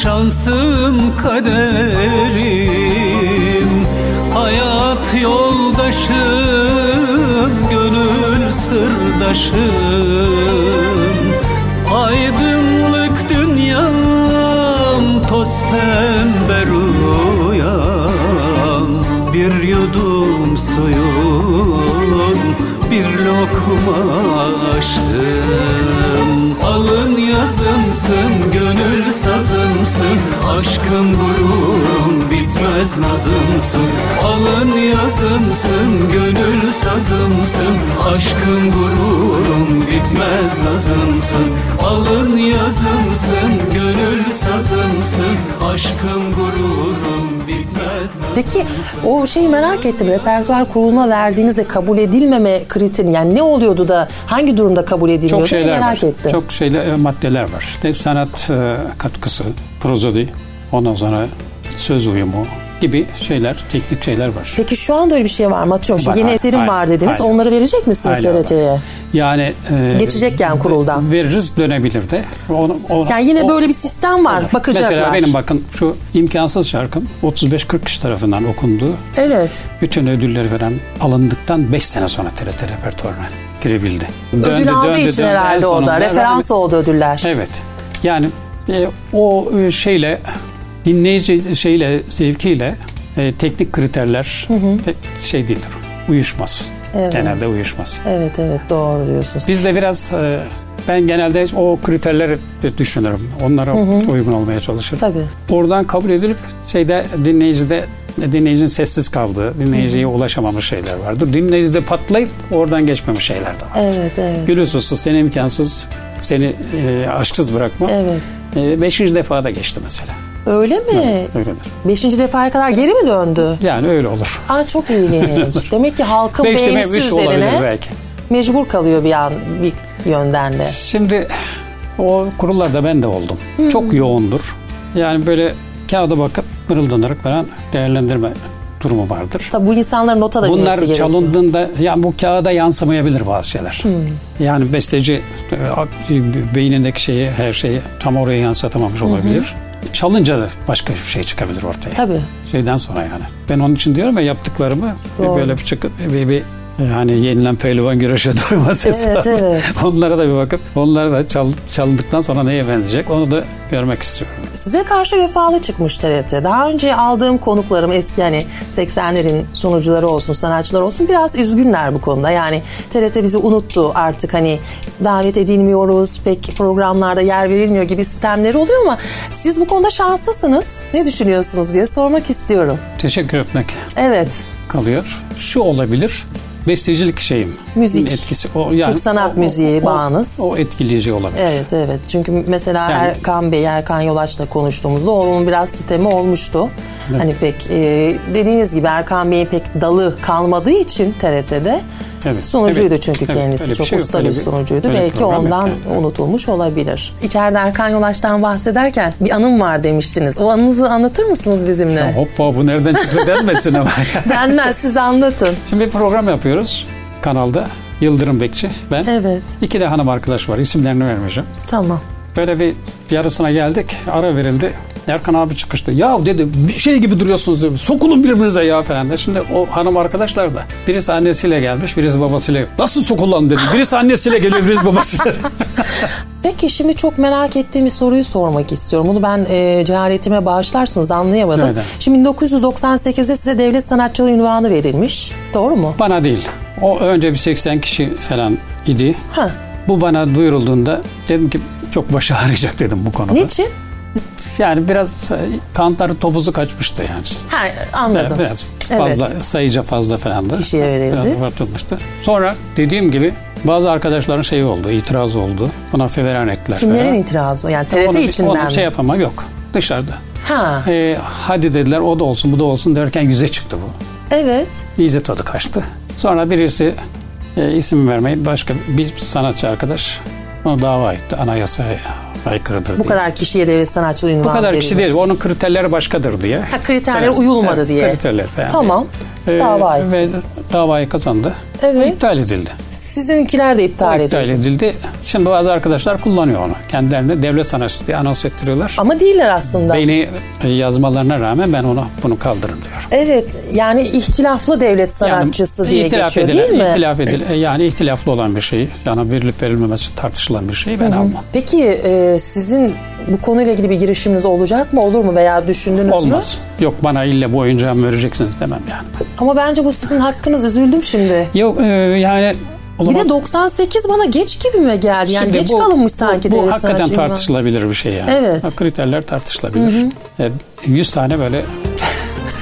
şansım kaderim. Hayat yoldaşım, gönül sırdaşım. Aydınlık dünyam, toz pembe rüyam. Bir yudum suyun, bir lokma aşkım Alın yazımsın, gönül sazımsın Aşkım gururum, bitmez nazımsın. Alın yazımsın, gönül sazımsın Aşkım gururum, bitmez nazımsın. Alın yazımsın, gönül sazımsın Aşkım gururum, bitmez Peki o şeyi merak ettim. Repertuar kuruluna verdiğinizde kabul edilmeme kriteri yani ne oluyordu da hangi durumda kabul edilmiyordu Çok şeyler merak var. ettim. Çok şeyler e, maddeler var. İşte sanat e, katkısı, prozodi, ondan sonra söz uyumu gibi şeyler, teknik şeyler var. Peki şu anda öyle bir şey var mı? Atıyorum şimdi Var, yeni eserim var dediniz. aynen. Onları verecek misiniz Aynen var. TRT'ye? Yani e, Geçecek yani kuruldan. veririz dönebilir de. Onu, onu- Yani yine o- böyle bir sistem var. Bakacaklar. Mesela benim bakın şu imkansız şarkım 35-40 kişi tarafından okundu. Evet. Bütün ödülleri veren alındıktan 5 sene sonra TRT repertuarına girebildi. Ödül aldığı için herhalde en o da. sonunda Referans oldu ödüller. Evet. Yani e, o e, şeyle dinleyici şeyle zevkiyle e, teknik kriterler pek şey değildir. Uyuşmaz. Evet. Genelde uyuşmaz. Evet evet doğru diyorsunuz. Biz de biraz e, ben genelde o kriterleri düşünürüm. Onlara uygun olmaya çalışırım. Tabii. Oradan kabul edilip şeyde dinleyicide Dinleyicinin sessiz kaldığı, dinleyiciye ulaşamamış şeyler vardır. Dinleyicide patlayıp oradan geçmemiş şeyler de var. Evet, evet. Gül hususu seni imkansız, seni e, aşksız bırakma. Evet. E, beşinci defa da geçti mesela. Öyle mi? Öyledir. Beşinci defaya kadar geri mi döndü? Yani öyle olur. Aa çok ilginç. Demek ki halkın Beş beğenisi üzerine belki. mecbur kalıyor bir an bir yönden de. Şimdi o kurullarda ben de oldum. Çok yoğundur. Yani böyle kağıda bakıp mırıldanarak falan değerlendirme durumu vardır. Tabii bu insanların nota da Bunlar gerekiyor. çalındığında yani bu kağıda yansımayabilir bazı şeyler. Yani besteci e, beynindeki şeyi her şeyi tam oraya yansıtamamış olabilir. Çalınca da başka bir şey çıkabilir ortaya. Tabii. Şeyden sonra yani. Ben onun için diyorum ya yaptıklarımı Doğru. böyle bir çıkıp bir, bir yani yenilen pehlivan güreşe doymaz Evet, evet. Onlara da bir bakıp onlara da çal, çalındıktan sonra neye benzeyecek onu da görmek istiyorum. Size karşı vefalı çıkmış TRT. Daha önce aldığım konuklarım eski hani 80'lerin sunucuları olsun, sanatçılar olsun biraz üzgünler bu konuda. Yani TRT bizi unuttu artık hani davet edilmiyoruz, pek programlarda yer verilmiyor gibi sistemleri oluyor ama siz bu konuda şanslısınız. Ne düşünüyorsunuz diye sormak istiyorum. Teşekkür etmek Evet. kalıyor. Şu olabilir. Bestecilik şeyim. Müzik. Etkisi. O, yani, Türk sanat müziği bağınız. O, etkileyici olabilir. Evet evet çünkü mesela Yani- Erkan Bey, Erkan Yolaç'la konuştuğumuzda onun biraz sistemi olmuştu. Hani pek e, dediğiniz gibi Erkan Bey'in pek dalı kalmadığı için TRT'de Evet, sunucuydu evet, çünkü kendisi çok şey usta bir sunucuydu. bir Belki ondan yani. unutulmuş olabilir. İçeride Erkan Yolaç'tan bahsederken bir anım var demiştiniz. O anınızı anlatır mısınız bizimle? Hoppa bu nereden çıktı denmesin ama. Benden siz anlatın. Şimdi bir program yapıyoruz kanalda. Yıldırım Bekçi, ben. Evet İki de hanım arkadaş var. İsimlerini vermeyeceğim. tamam. Böyle bir yarısına geldik. Ara verildi. Erkan abi çıkıştı. Ya dedi bir şey gibi duruyorsunuz dedi. Sokulun birbirinize ya falan da. Şimdi o hanım arkadaşlar da birisi annesiyle gelmiş, birisi babasıyla. Nasıl sokulan dedi. Birisi annesiyle geliyor, birisi babasıyla. Peki şimdi çok merak ettiğim bir soruyu sormak istiyorum. Bunu ben e, cehaletime bağışlarsınız anlayamadım. Ederim. Şimdi 1998'de size devlet sanatçılığı ünvanı verilmiş. Doğru mu? bana değil. O önce bir 80 kişi falan idi. Ha. Bu bana duyurulduğunda dedim ki çok başı ağrıyacak dedim bu konuda. Niçin? Yani biraz kantarı topuzu kaçmıştı yani. Ha, anladım. Biraz fazla sayıca fazla falandı. Kişiye verildi. Abartılmıştı. Sonra dediğim gibi bazı arkadaşların şeyi oldu, itiraz oldu. Buna feveren ettiler. Kimlerin falan. itirazı? Yani TRT Onu içinden onu mi? şey yapamam yok. Dışarıda. Ha, Ee, hadi dediler o da olsun bu da olsun derken yüze çıktı bu. evet. İyice tadı kaçtı. Sonra birisi e, isim vermeyi başka bir sanatçı arkadaş onu dava etti. Anayasaya aykırıdır Bu diye. kadar kişiye devlet sanatçılığı ünvanı Bu kadar kişi değil. Onun kriterleri başkadır diye. Ha, kriterlere Evet, uyulmadı evet, diye. Kriterler falan. Tamam. Ee, Dava. Ve davayı kazandı. Evet. İptal edildi. Sizinkiler de iptal O edildi. iptal edildi. Şimdi bazı arkadaşlar kullanıyor onu. Kendilerine devlet sanatçısı diye anons ettiriyorlar. Ama değiller aslında. Beni e, yazmalarına rağmen ben onu bunu kaldırın diyor. Evet yani ihtilaflı devlet sanatçısı diye ihtilaf geçiyor edilen- değil mi? ihtilaf edil, e, yani ihtilaflı olan bir şey. Yani verilip verilmemesi tartışılan bir şeyi ben almam. Peki e, sizin bu konuyla ilgili bir girişiminiz olacak mı olur mu veya düşündünüz mü? Olmaz. Yok bana ille bu oyuncağımı vereceksiniz demem yani. Ama bence bu sizin hakkınız üzüldüm şimdi. Yok e, yani o Bir zaman de 98 bana geç gibi mi geldi? Yani geç bu- kalınmış sanki bu, bu hakikaten tartışılabilir bir şey yani. Evet. Ha, Kriterler tartışılabilir. E, 100 tane böyle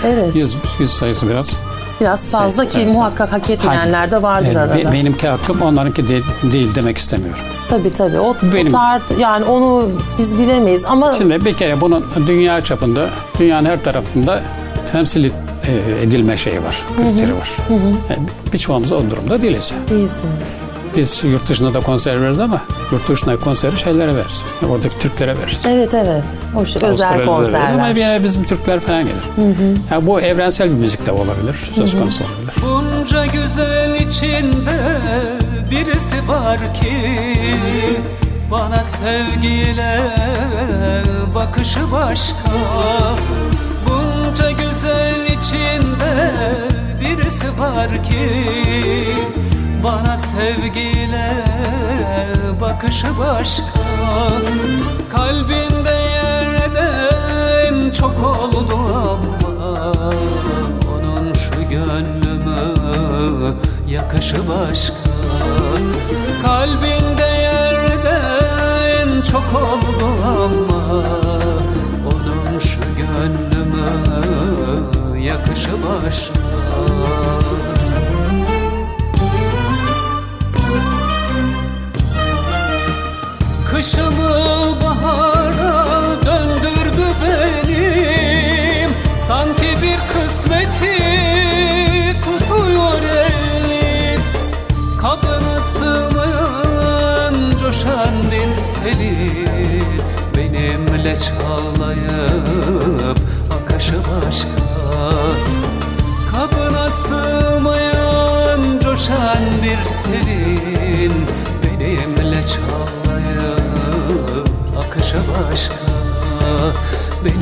Evet. 100, 100 sayısı biraz. Biraz fazla ki Evet. muhakkak hak etmeyenler de vardır E, arada. be- benimki hakkım onlarınki de- değil demek istemiyorum. Tabii tabii. O, Benim- o tart yani onu biz bilemeyiz ama Şimdi bir kere bunun dünya çapında, dünyanın her tarafında temsil e, edilme şeyi var, kriteri var. E, Birçoğumuz o durumda değiliz. değilsiniz. Biz yurt dışında da konser veririz ama yurt dışında konseri şeylere veririz. Oradaki Türklere veririz. Evet evet. O şey, özel verir Ama konserler. bir yere bizim Türkler falan gelir. Yani bu evrensel bir müzik de olabilir, söz konusu olabilir. Bunca güzel içinde birisi var ki Bana sevgiyle bakışı başka Bunca güzel içinde birisi var ki Bana sevgiyle bakışı başka. Kalbinde yerden çok oldu ama Onun şu gönlüme yakışı başka. Kalbinde yerden çok oldu ama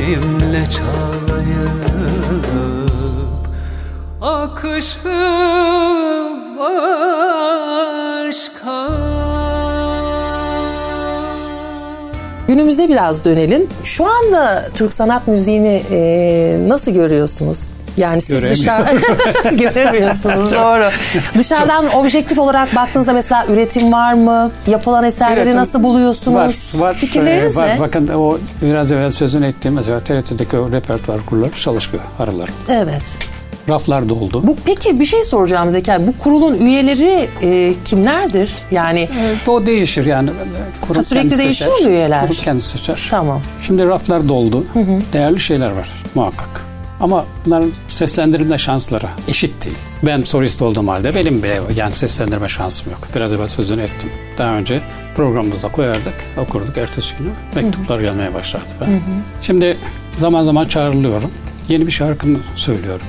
Benimle çağlayıp akışı başka Günümüze biraz dönelim. Şu anda Türk sanat müziğini e, nasıl görüyorsunuz? Yani siz dışarı göremiyorsunuz doğru. Dışarıdan objektif olarak baktığınızda mesela üretim var mı? Yapılan eserleri Üretim nasıl buluyorsunuz? Var, var. Fikirleriniz Ee, var. ne? Bakın o biraz evvel sözünü ettiğim mesela TRT'deki o repertuar kurulları çalışıyor araları. Evet. Raflar doldu. Bu peki bir şey soracağım Zeki. Bu kurulun üyeleri e, kimlerdir? Yani Evet, o değişir yani. Kurum Ha, sürekli değişiyor seçer. mu üyeler? Kurum kendi seçer. tamam. Şimdi raflar doldu. Değerli şeyler var muhakkak. Ama bunların seslendirme şansları eşit değil. Ben solist olduğum halde benim bile yani seslendirme şansım yok. Biraz evvel sözünü ettim. Daha önce programımızda koyardık, okurduk. Ertesi günü mektuplar gelmeye başlardı. Ben. Şimdi zaman zaman çağrılıyorum. Yeni bir şarkımı söylüyorum.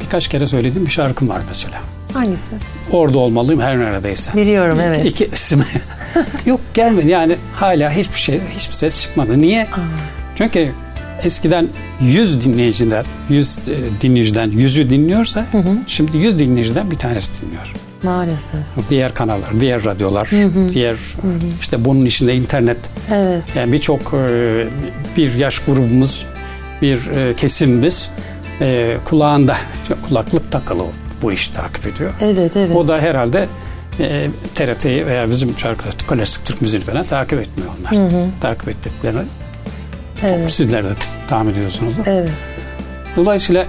Birkaç kere söylediğim bir şarkım var mesela. Hangisi? Orada olmalıyım her neredeyse. Biliyorum evet. İki isim. Yok gelmedi yani hala hiçbir şey hiçbir ses çıkmadı. Niye? Çünkü eskiden 100 dinleyiciden 100 e, dinleyiciden 100'ü dinliyorsa şimdi 100 dinleyiciden bir tanesi dinliyor. Maalesef. Diğer kanallar, diğer radyolar, diğer işte bunun içinde internet Evet. yani birçok e, bir yaş grubumuz, bir e, kesimimiz e, kulağında kulaklık takılı bu işi takip ediyor. Evet evet. O da herhalde e, TRT'yi veya bizim şarkı klasik Türk müziği falan takip etmiyor onlar. Takip ettiklerini evet. sizler de tahmin ediyorsunuz. Evet. Dolayısıyla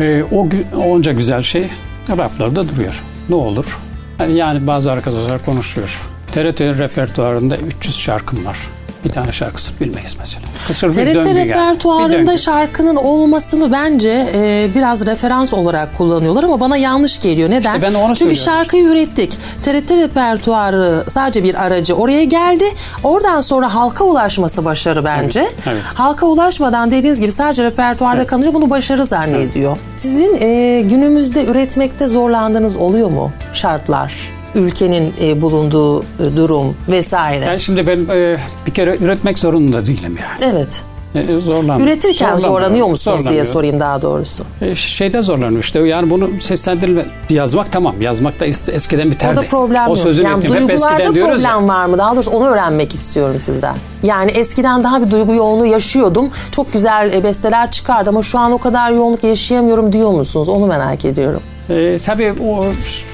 e, o onca güzel şey raflarda duruyor. Ne olur? Yani, yani bazı arkadaşlar konuşuyor. TRT repertuarında 300 şarkım var. Bir tane şarkısını bilmeyiz mesela. Kısır bir TRT döngü yani. Repertuarında döngü. şarkının olmasını bence e, biraz referans olarak kullanıyorlar ama bana yanlış geliyor. Neden? İşte ben onu Çünkü şarkıyı ürettik. TRT repertuarı sadece bir aracı oraya geldi. Oradan sonra halka ulaşması başarı bence. evet. Halka ulaşmadan dediğiniz gibi sadece repertuarda kalınca bunu başarı zannediyor. Sizin e, günümüzde üretmekte zorlandığınız oluyor mu şartlar? Ülkenin e, bulunduğu e, durum vesaire. Yani şimdi ben e, bir kere üretmek zorunda değilim yani. Evet. E, zorlanmıyorum. Üretirken zorlanıyor musunuz diye Zorlanıyorum. sorayım daha doğrusu. E, şeyde zorlanıyor işte yani bunu seslendirme yazmak tamam yazmak da es- eskiden biterdi. Orada problem o yok. sözünü Yani ettim. Duygularda problem ya. var mı? Daha doğrusu onu öğrenmek istiyorum sizden. Yani eskiden daha bir duygu yoğunluğu yaşıyordum. Çok güzel e, besteler çıkardı ama şu an o kadar yoğunluk yaşayamıyorum diyor musunuz? Onu merak ediyorum. E, tabii o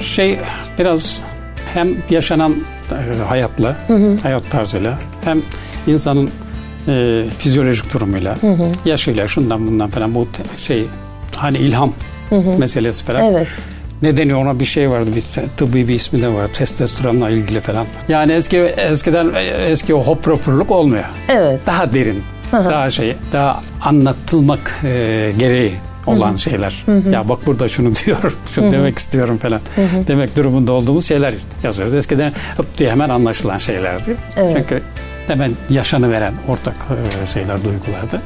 şey biraz hem yaşanan e, hayatla, hayat tarzıyla hem insanın e, fizyolojik durumuyla, yaşıyla, şundan bundan falan bu şey hani ilham meselesi falan. Evet. Ne deniyor ona bir şey vardı bir tıbbi bir ismi de var testosteronla ilgili falan. Yani eski eskiden e, eski o hop propurluk olmuyor. Evet. Daha derin, daha şey, daha anlatılmak e, gereği olan şeyler. Ya bak burada şunu diyorum, şunu demek istiyorum falan. Demek durumunda olduğumuz şeyler yazıyoruz. Eskiden hıp diye hemen anlaşılan şeylerdi. Evet. Çünkü hemen yaşanı veren ortak e, şeyler, duygulardı.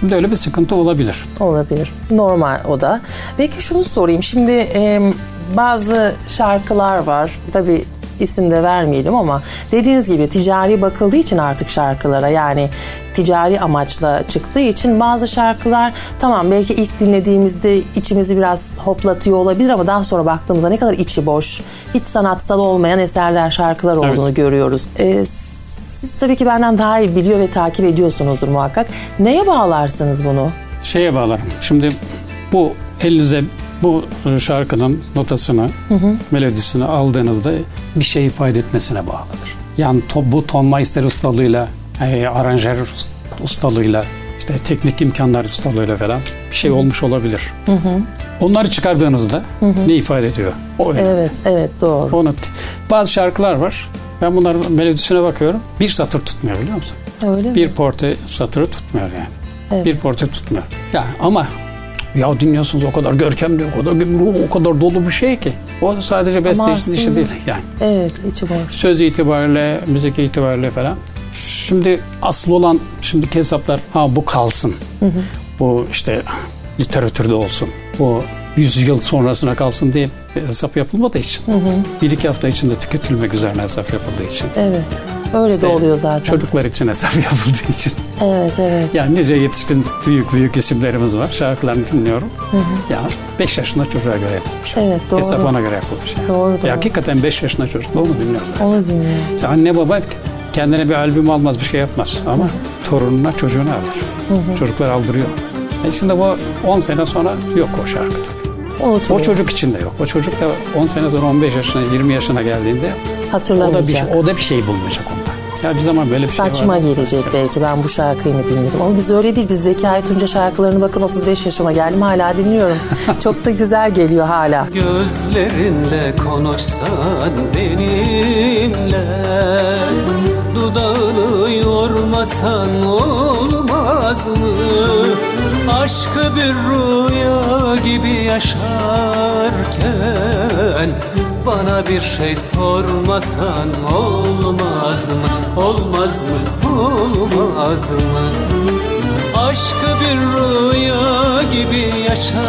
Şimdi öyle bir sıkıntı olabilir. Olabilir. Normal o da. Peki şunu sorayım. Şimdi e, bazı şarkılar var. Tabii isim de vermeyelim ama dediğiniz gibi ticari bakıldığı için artık şarkılara yani ticari amaçla çıktığı için bazı şarkılar tamam belki ilk dinlediğimizde içimizi biraz hoplatıyor olabilir ama daha sonra baktığımızda ne kadar içi boş, hiç sanatsal olmayan eserler, şarkılar olduğunu görüyoruz. E, siz tabii ki benden daha iyi biliyor ve takip ediyorsunuzdur muhakkak. Neye bağlarsınız bunu? Şeye bağlarım. Şimdi bu elinize bu e, şarkının notasını, melodisini aldığınızda bir şey ifade etmesine bağlıdır. Yani to, bu ton meister ustalığıyla, e, aranjör ustalığıyla, işte teknik imkanlar ustalığıyla falan bir şey olmuş olabilir. Onları çıkardığınızda ne ifade ediyor? O önemli. Evet, evet doğru. Onu, bazı şarkılar var. Ben bunların melodisine bakıyorum. Bir satır tutmuyor biliyor musun? Öyle mi? Bir porte satırı tutmuyor yani. Evet. Bir porte tutmuyor. Yani ama ya dinliyorsunuz o kadar görkemli, o kadar o kadar dolu bir şey ki. O sadece bestecinin işi değil yani. Evet, içi boş. Söz itibariyle, müzik itibariyle falan. Şimdi asıl olan şimdiki hesaplar ha bu kalsın. Bu işte literatürde olsun. Bu 100 yıl sonrasına kalsın diye hesap yapılmadığı için. Bir iki hafta içinde tüketilmek üzerine hesap yapıldığı için. Evet. Öyle İşte de oluyor zaten. Çocuklar için hesap yapıldığı için. Evet, evet. Yani nice yetişkin büyük büyük isimlerimiz var. Şarkılarını dinliyorum. Ya 5 yaşında çocuğa göre yapılmış. Evet, doğru. Hesap ona göre yapılmış. Yani. Doğru, Ya doğru. hakikaten 5 yaşında çocuk onu dinliyor zaten. Onu dinliyorum. İşte anne baba kendine bir albüm almaz bir şey yapmaz ama torununa çocuğuna alır. Çocuklar aldırıyor. E şimdi bu 10 sene sonra yok o şarkı tabii. Unutuluyor. O çocuk için de yok. O çocuk da 10 sene sonra 15 yaşına 20 yaşına geldiğinde o da bir, hatırlamayacak. o da bir şey bulmayacak onda. Ya bir zaman böyle bir şey Saçma var. gelecek belki ben bu şarkıyı mı dinledim. Ama biz öyle değil. Biz Zekai Tunca şarkılarını bakın 35 yaşıma geldim hala dinliyorum. Çok da güzel geliyor hala. Gözlerinle konuşsan benimle Dudağını yormasan olmaz mı? Aşkı bir rüya gibi yaşarken Bana bir şey sormasan olmaz mı? Olmaz mı? Olmaz mı? Aşkı bir rüya gibi yaşarken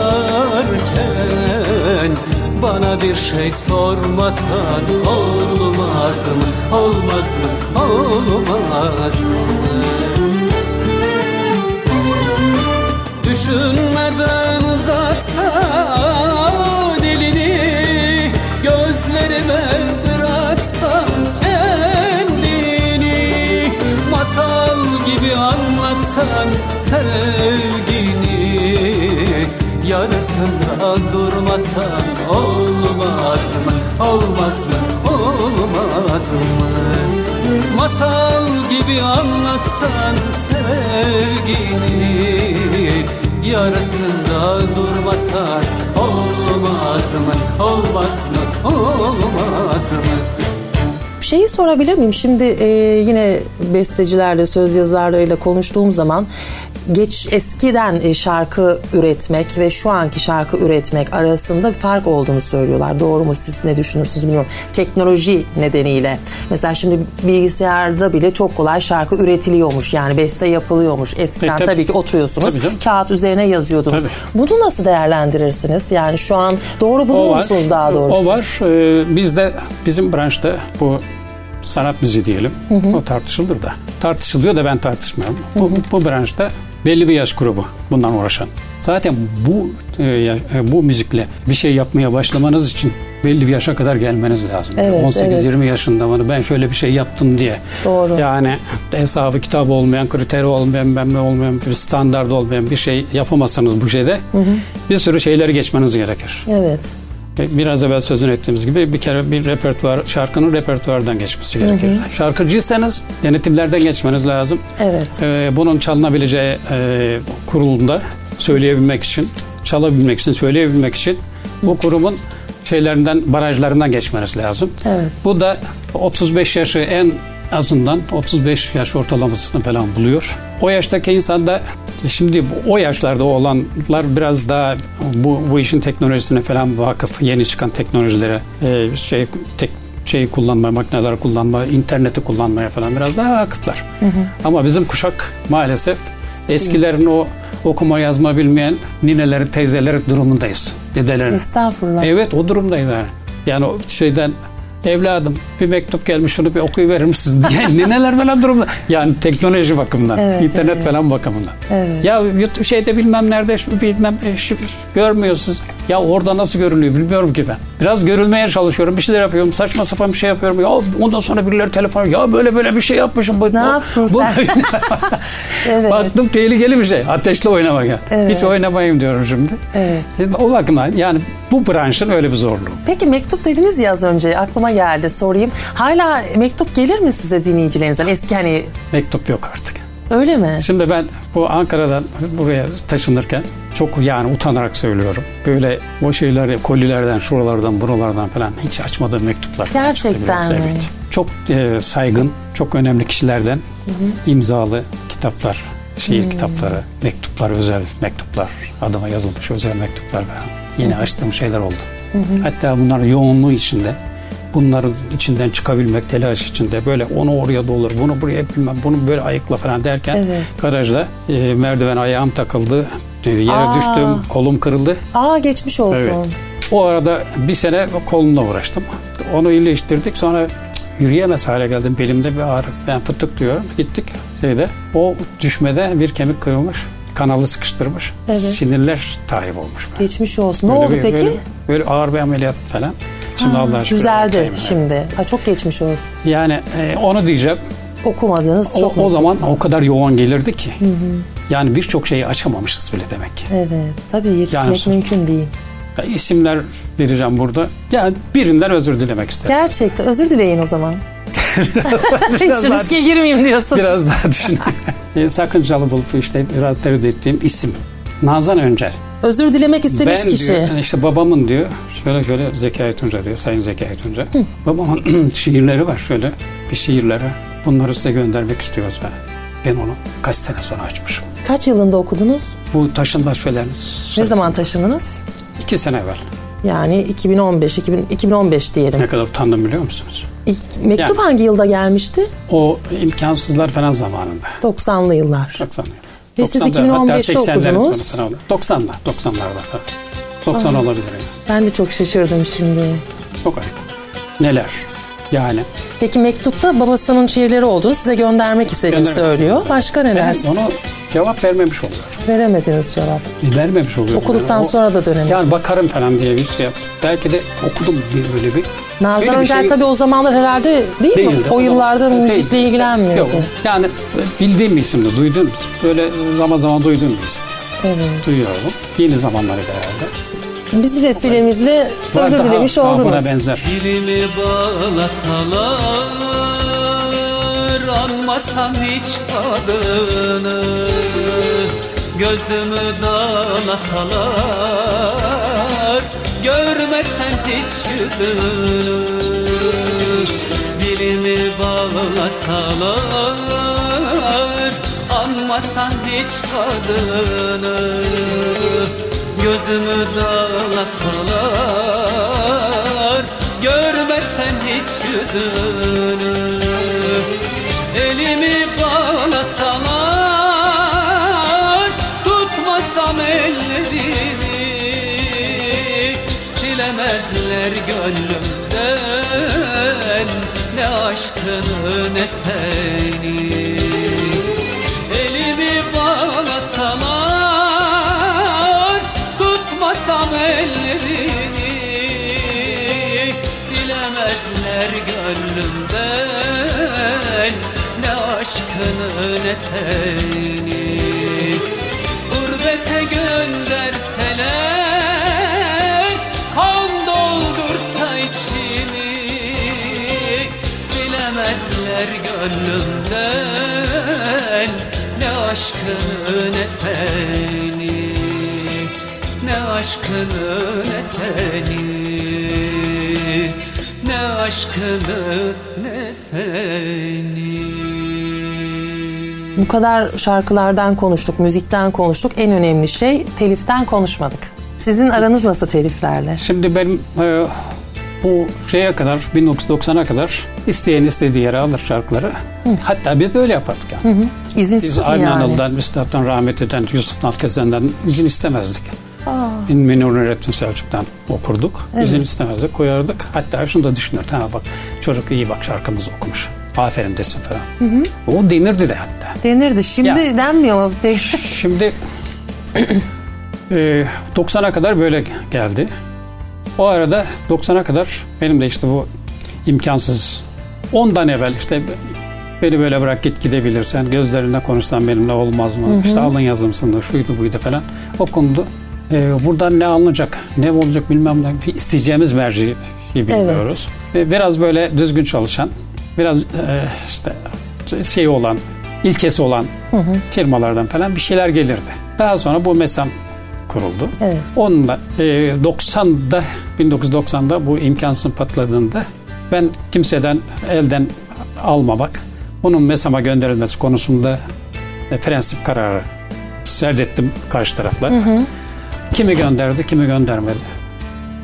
Bana bir şey sormasan olmaz mı? Olmaz mı? Olmaz mı? Düşünmeden uzatsan anlatsan sevgini Yarısında durmasan olmaz mı? Olmaz mı? Olmaz mı? Masal gibi anlatsan sevgini Yarısında durmasan olmaz mı? Olmaz mı? Olmaz mı? Şeyi sorabilir miyim? Şimdi e, yine bestecilerle, söz yazarlarıyla konuştuğum zaman geç eskiden e, şarkı üretmek ve şu anki şarkı üretmek arasında bir fark olduğunu söylüyorlar. Doğru mu? Siz ne düşünürsünüz bilmiyorum. Teknoloji nedeniyle. Mesela şimdi bilgisayarda bile çok kolay şarkı üretiliyormuş. Yani beste yapılıyormuş. Eskiden E, tabii. tabii ki oturuyorsunuz. Tabii canım. Kağıt üzerine yazıyordunuz. Tabii. Bunu nasıl değerlendirirsiniz? Yani şu an doğru buluyor musunuz daha doğrusu? O var. Ee, bizde bizim branşta bu sanat müziği diyelim. O tartışılır da. Tartışılıyor da ben tartışmıyorum. Bu, bu branşta belli bir yaş grubu bundan uğraşan. Zaten bu e, e, bu müzikle bir şey yapmaya başlamanız için belli bir yaşa kadar gelmeniz lazım. Evet, 18-20 evet. yaşında bana ben şöyle bir şey yaptım diye. Doğru. Yani hesabı kitabı olmayan, kriteri olmayan, ben olmayan, bir standart olmayan bir şey yapamazsanız bu şeyde bir sürü şeyleri geçmeniz gerekir. Evet. E, Biraz evvel sözünü ettiğimiz gibi bir kere bir repertuar, şarkının repertuardan geçmesi gerekir. Şarkıcıysanız denetimlerden geçmeniz lazım. Evet. E, bunun çalınabileceği e, kurulunda söyleyebilmek için, çalabilmek için, söyleyebilmek için bu kurumun şeylerinden, barajlarından geçmeniz lazım. Evet. Bu da 35 yaşı en azından 35 yaş ortalamasını falan buluyor. O yaştaki insan da şimdi bu- o yaşlarda olanlar biraz daha bu, bu işin teknolojisine falan vakıf, yeni çıkan teknolojilere e, şey tek, şeyi kullanma, makineleri kullanma, interneti kullanmaya falan biraz daha vakıflar. Ama bizim kuşak maalesef eskilerin o okuma yazma bilmeyen nineleri, teyzeleri durumundayız. Dedelerin. Estağfurullah. Evet o durumdayız yani. Yani şeyden evladım bir mektup gelmiş şunu bir okuyuverir misiniz diye neler falan durumda. Yani teknoloji bakımından, Evet, internet evet. falan bakımından. Evet. Ya şeyde bilmem nerede bilmem e, görmüyorsunuz. Ya orada nasıl görülüyor bilmiyorum ki ben. Biraz görülmeye çalışıyorum. Bir şeyler yapıyorum. Saçma sapan bir şey yapıyorum. Ya ondan sonra birileri telefon ya böyle böyle bir şey yapmışım. Bu, Ne yaptın sen? Evet. Baktım tehlikeli bir şey. Ateşle oynamak. ya. Evet. Hiç oynamayayım diyorum şimdi. Evet. O bakımdan yani bu branşın öyle bir zorluğu. Peki mektup dediniz ya az önce aklıma geldi sorayım. Hala mektup gelir mi size dinleyicilerinizden? Eski hani Mektup yok artık. Öyle mi? Şimdi ben bu Ankara'dan buraya taşınırken çok yani utanarak söylüyorum. Böyle o şeyler kolilerden, şuralardan, buralardan falan hiç açmadığım mektuplar. Gerçekten mi? Evet. Çok e, saygın, çok önemli kişilerden imzalı kitaplar, şiir kitapları, mektuplar, özel mektuplar, adıma yazılmış özel mektuplar falan. Yine açtığım şeyler oldu. Hatta bunlar yoğunluğu içinde bunların içinden çıkabilmek telaş içinde böyle onu oraya dolur, bunu buraya bilmem, bunu böyle ayıkla falan derken Evet. garajda e, merdiven ayağım takıldı, e, yere Aa. düştüm, kolum kırıldı. Aa geçmiş olsun. Evet. O arada bir sene kolumla uğraştım. Onu iyileştirdik sonra yürüyemez hale geldim. Belimde bir ağrı. Ben fıtık diyorum. Gittik şeyde. O düşmede bir kemik kırılmış. Kanalı sıkıştırmış. Evet. Sinirler tahrip olmuş. Geçmiş olsun. Ne Böyle oldu bir- peki? Böyle, böyle ağır bir ameliyat falan. Şimdi Ha, Allah'a şükür. Düzeldi şimdi. Ha, çok geçmiş olsun. Yani e, onu diyeceğim. Okumadınız O, çok o mutlu. zaman o kadar yoğun gelirdi ki. Yani birçok şeyi açamamışız bile demek ki. Evet. Tabii yetişmek Yani- mümkün değil. Ya isimler vereceğim burada. Yani birinden özür dilemek isterim. Gerçekten. Özür dileyin o zaman. Hiç biraz daha riske girmeyeyim diyorsun. Biraz daha düşünün. e, sakıncalı bulup işte biraz tereddüt ettiğim isim. Nazan Öncel. Özür dilemek istediğiniz ben kişi. diyor işte babamın diyor şöyle şöyle Zekai Tunca diyor Sayın Zekai Tunca. Babamın şiirleri var şöyle bir şiirleri. Bunları size göndermek istiyoruz ben. Ben onu kaç sene sonra açmışım. Kaç yılında okudunuz? Bu taşınma falan. Ne zaman taşındınız? İki sene evvel. Yani 2015, 2000, 2015 diyelim. Ne kadar utandım biliyor musunuz? İlk mektup Yani. hangi yılda gelmişti? O imkansızlar falan zamanında. 90'lı yıllar. 90 Ve siz 90'lar, 2015'te hatta 80'lerin okudunuz. sonu falan. 90'lar, 90'larda falan. 90 olabilir yani. Ben de çok şaşırdım şimdi. Çok ayıp. Neler? Yani Peki mektupta babasının şiirleri olduğunu size göndermek istediğini Göndermek söylüyor. istediğini. Başka neler? ben onu cevap vermemiş oluyor. Veremediniz cevap. E, Vermemiş oluyor. Okuduktan Yani o- sonra da dönemediniz. Yani bakarım falan diye bir şey yaptım. Belki de okudum bir böyle bir. Nazan Öncel şey tabii o zamanlar herhalde değil mi? değildi. O zaman- yıllarda Değil. müzikle ilgilenmiyordu. Yok. Yani bildiğim bir isimdi, duyduğum. Böyle zaman zaman duyduğum bir isim. Evet. Duyuyorum. Yeni zamanları herhalde. Biz vesilemizle özür daha- dilemiş daha oldunuz. Buna benzer. Dilimi bağlasalar Anmasam hiç adını Gözümü dalasalar. Görmesem hiç yüzünü Dilimi bağlasalar. Anmasam hiç adını Gözümü dalasalar. Görmesen hiç yüzünü Elimi bağlasalar Tutmasam ellerimi Silemezler gönlümden. Ne aşkını ne seni aşkını ne seni Gurbete gönderseler Kan doldursa içimi Silemezler gönlümden Ne aşkını ne seni Ne aşkını ne seni Ne aşkını ne seni Bu kadar şarkılardan konuştuk, müzikten konuştuk. En önemli şey teliften konuşmadık. Sizin aranız nasıl teliflerle? Şimdi benim e, bu şeye kadar 1990'a kadar isteyen istediği yere alır şarkıları. Hatta biz de öyle yapardık yani. İzinsiz Biz mi Avni yani? Anıl'dan, Üstad'dan, rahmetli'den, Yusuf Nalkezen'den izin istemezdik. Bin Minur Nurettin Selçuk'tan okurduk. İzin istemezdik, koyardık. Hatta şunu da düşünürdük. Ha bak çocuk iyi bak şarkımızı okumuş. Aferin desin falan. O denirdi de hatta. Denirdi. Şimdi Ya. denmiyor mu? Peki. Şimdi e, 90'a kadar böyle geldi. O arada 90'a kadar benim de işte bu imkansız ondan evvel işte beni böyle bırak git gidebilirsen gözlerine konuşsan benimle olmaz mı? İşte alın yazımsın şuydu buydu falan okundu. E, buradan ne alınacak ne olacak bilmem ne isteyeceğimiz merci bilmiyoruz. Ve biraz böyle düzgün çalışan biraz e, işte şey olan ilkesi olan firmalardan falan bir şeyler gelirdi. Daha sonra bu MESAM kuruldu. Evet. Onunla e, 90'da 1990'da bu imkansız patladığında ben kimseden elden almamak, bunun MESAM'a gönderilmesi konusunda e, prensip kararı serdettim karşı tarafla. Kimi gönderdi, kimi göndermedi.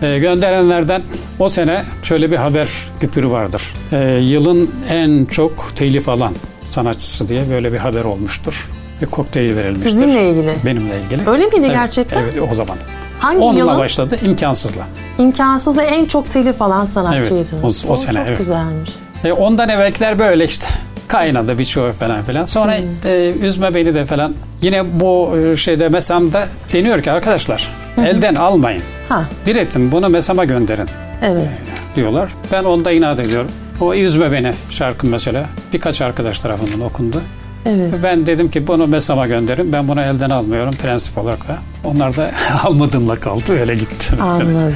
E, gönderenlerden o sene şöyle bir haber küpürü vardır. E, yılın en çok telif alan sanatçısı diye böyle bir haber olmuştur. Bir kokteyl verilmiştir. Sizinle ilgili. Benimle ilgili. Öyle miydi Evet, gerçekten? Evet o zaman. Hangi Onunla yılın? başladı imkansızla. İmkansız da en çok telif alan sanatçıydınız. Evet, o- o sene, Çok evet. güzelmiş. E, ondan evvelkiler böyle işte. Kaynadı birçoğu falan filan. Sonra e, üzme beni de falan. Yine bu e, şeyde mesamda deniyor ki arkadaşlar elden almayın. Ha, Diretin bunu mesama gönderin evet. diyorlar. Ben onda inat ediyorum. O üzme beni şarkı mesela birkaç arkadaş tarafından okundu. Evet. Ben dedim ki bunu mesama gönderin. Ben bunu elden almıyorum prensip olarak. Onlar da almadığımla kaldı. Öyle gitti. Anladım.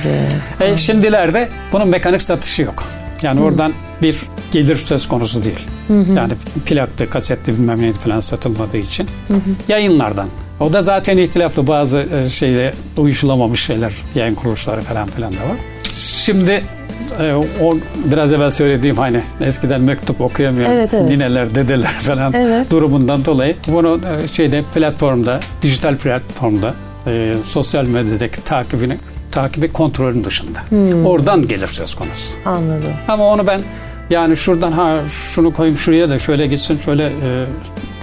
E, şimdilerde bunun mekanik satışı yok. Yani oradan bir gelir söz konusu değil. Yani plaktı, kasetti bilmem neydi falan satılmadığı için. Yayınlardan. O da zaten ihtilaflı bazı e, şeyle uyuşulamamış şeyler, yayın kuruluşları falan filan da var. Şimdi e, o biraz evvel söylediğim hani eskiden mektup okuyamayan Evet, evet. nineler, dedeler falan Evet. durumundan dolayı bunu e, şeyde platformda, dijital platformda e, sosyal medyadaki takibini takibi kontrolün dışında. Oradan gelir söz konusu. Anladım. Ama onu ben yani şuradan ha şunu koyayım şuraya da şöyle gitsin şöyle e,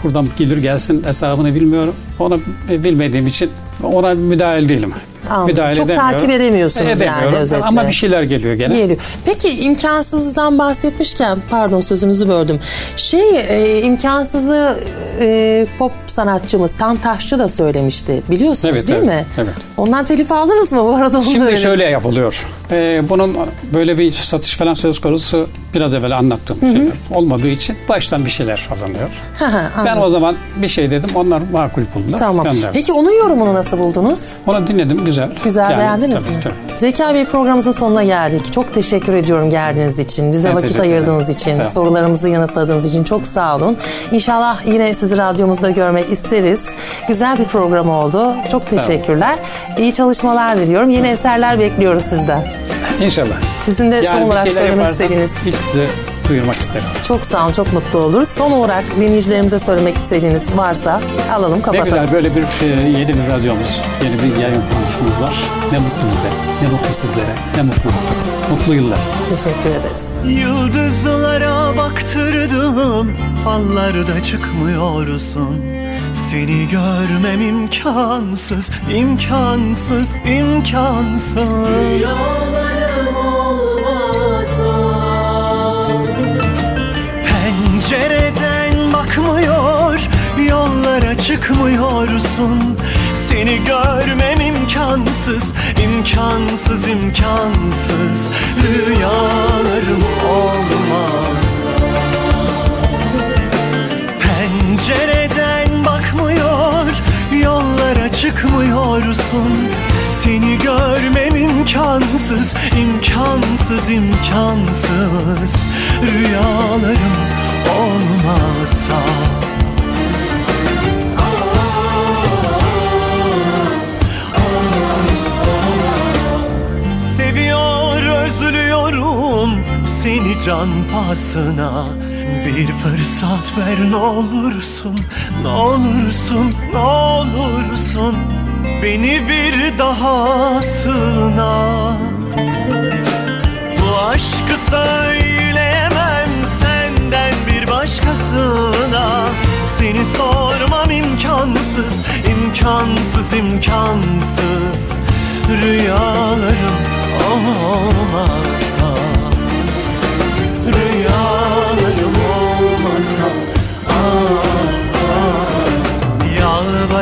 buradan gelir gelsin hesabını bilmiyorum. Onu bilmediğim için ona müdahil değilim. Anladım. Müdahale Çok edemiyorum. takip edemiyorsunuz yani Edemiyorum. özetle. Ama bir şeyler geliyor gene. Geliyor. Peki imkansızdan bahsetmişken pardon sözünüzü böldüm. Şey e, imkansızı e, pop sanatçımız Tan Taşçı da söylemişti. Biliyorsunuz Evet, değil evet, mi? evet. Ondan telif aldınız mı bu arada? onu Şimdi şöyle yapılıyor. Ee, bunun böyle bir satış falan söz konusu biraz evvel anlattığım şeyler olmadığı için baştan bir şeyler alınıyor. Ben o zaman bir şey dedim. Onlar makul buldular. Tamam. Gönderdim. Peki onun yorumunu nasıl buldunuz? Onu dinledim. Güzel. Güzel Yani, beğendiniz tabii, mi? tabii. Zeka Bey programımızın sonuna geldik. Çok teşekkür ediyorum geldiğiniz için. Bize Ben vakit ayırdığınız için, sorularımızı yanıtladığınız için çok sağ olun. İnşallah yine sizi radyomuzda görmek isteriz. Güzel bir program oldu. Çok teşekkürler. İyi çalışmalar diliyorum. Yeni eserler bekliyoruz sizden. İnşallah. Sizin de son Yani bir olarak şeyler söylemek yaparsam istediğiniz. ilk size duyurmak isterim. Çok sağ olun, çok mutlu oluruz. Son olarak dinleyicilerimize söylemek istediğiniz varsa alalım, Ne kapatalım. güzel böyle bir şey, yeni bir radyomuz, yeni bir yayın kuruluşumuz var. Ne mutlu bize, ne mutlu sizlere, ne mutlu. Mutlu yıllar. Teşekkür ederiz. Yıldızlara baktırdım Fallarda çıkmıyorsun Seni görmem imkansız imkansız imkansız. Rüyalarım olmasa. Pencereden bakmıyor Yollara çıkmıyorsun. Seni görmem imkansız imkansız imkansız. Rüyalarım olmazsa Yollara çıkmıyorsun. Seni görmem imkansız imkansız imkansız. Rüyalarım olmazsa Seviyor özlüyorum seni can pahasına Bir fırsat ver ne olursun Ne olursun ne olursun. Beni bir daha sığına. Bu aşkı söyleyemem senden bir başkasına. Seni sormam imkansız, imkansız, imkansız. Rüyalarım olmasa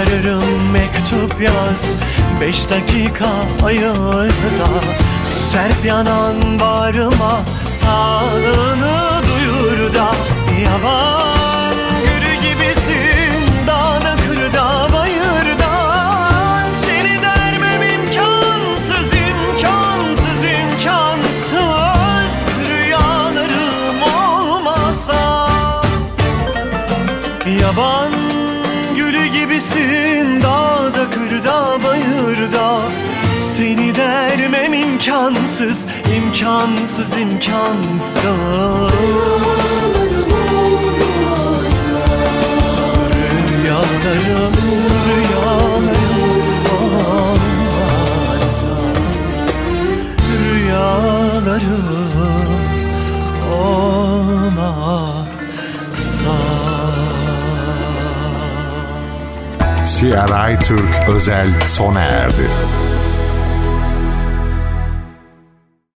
Yalvarırım mektup yaz. Beş dakika ayır da Serp yanan bağrıma Sağlığını duyur da Yaban imkansız, imkansız, imkansız Rüyalarım, rüyalarım olmazsa Rüyalarım olmazsa CRI Türk özel sona erdi.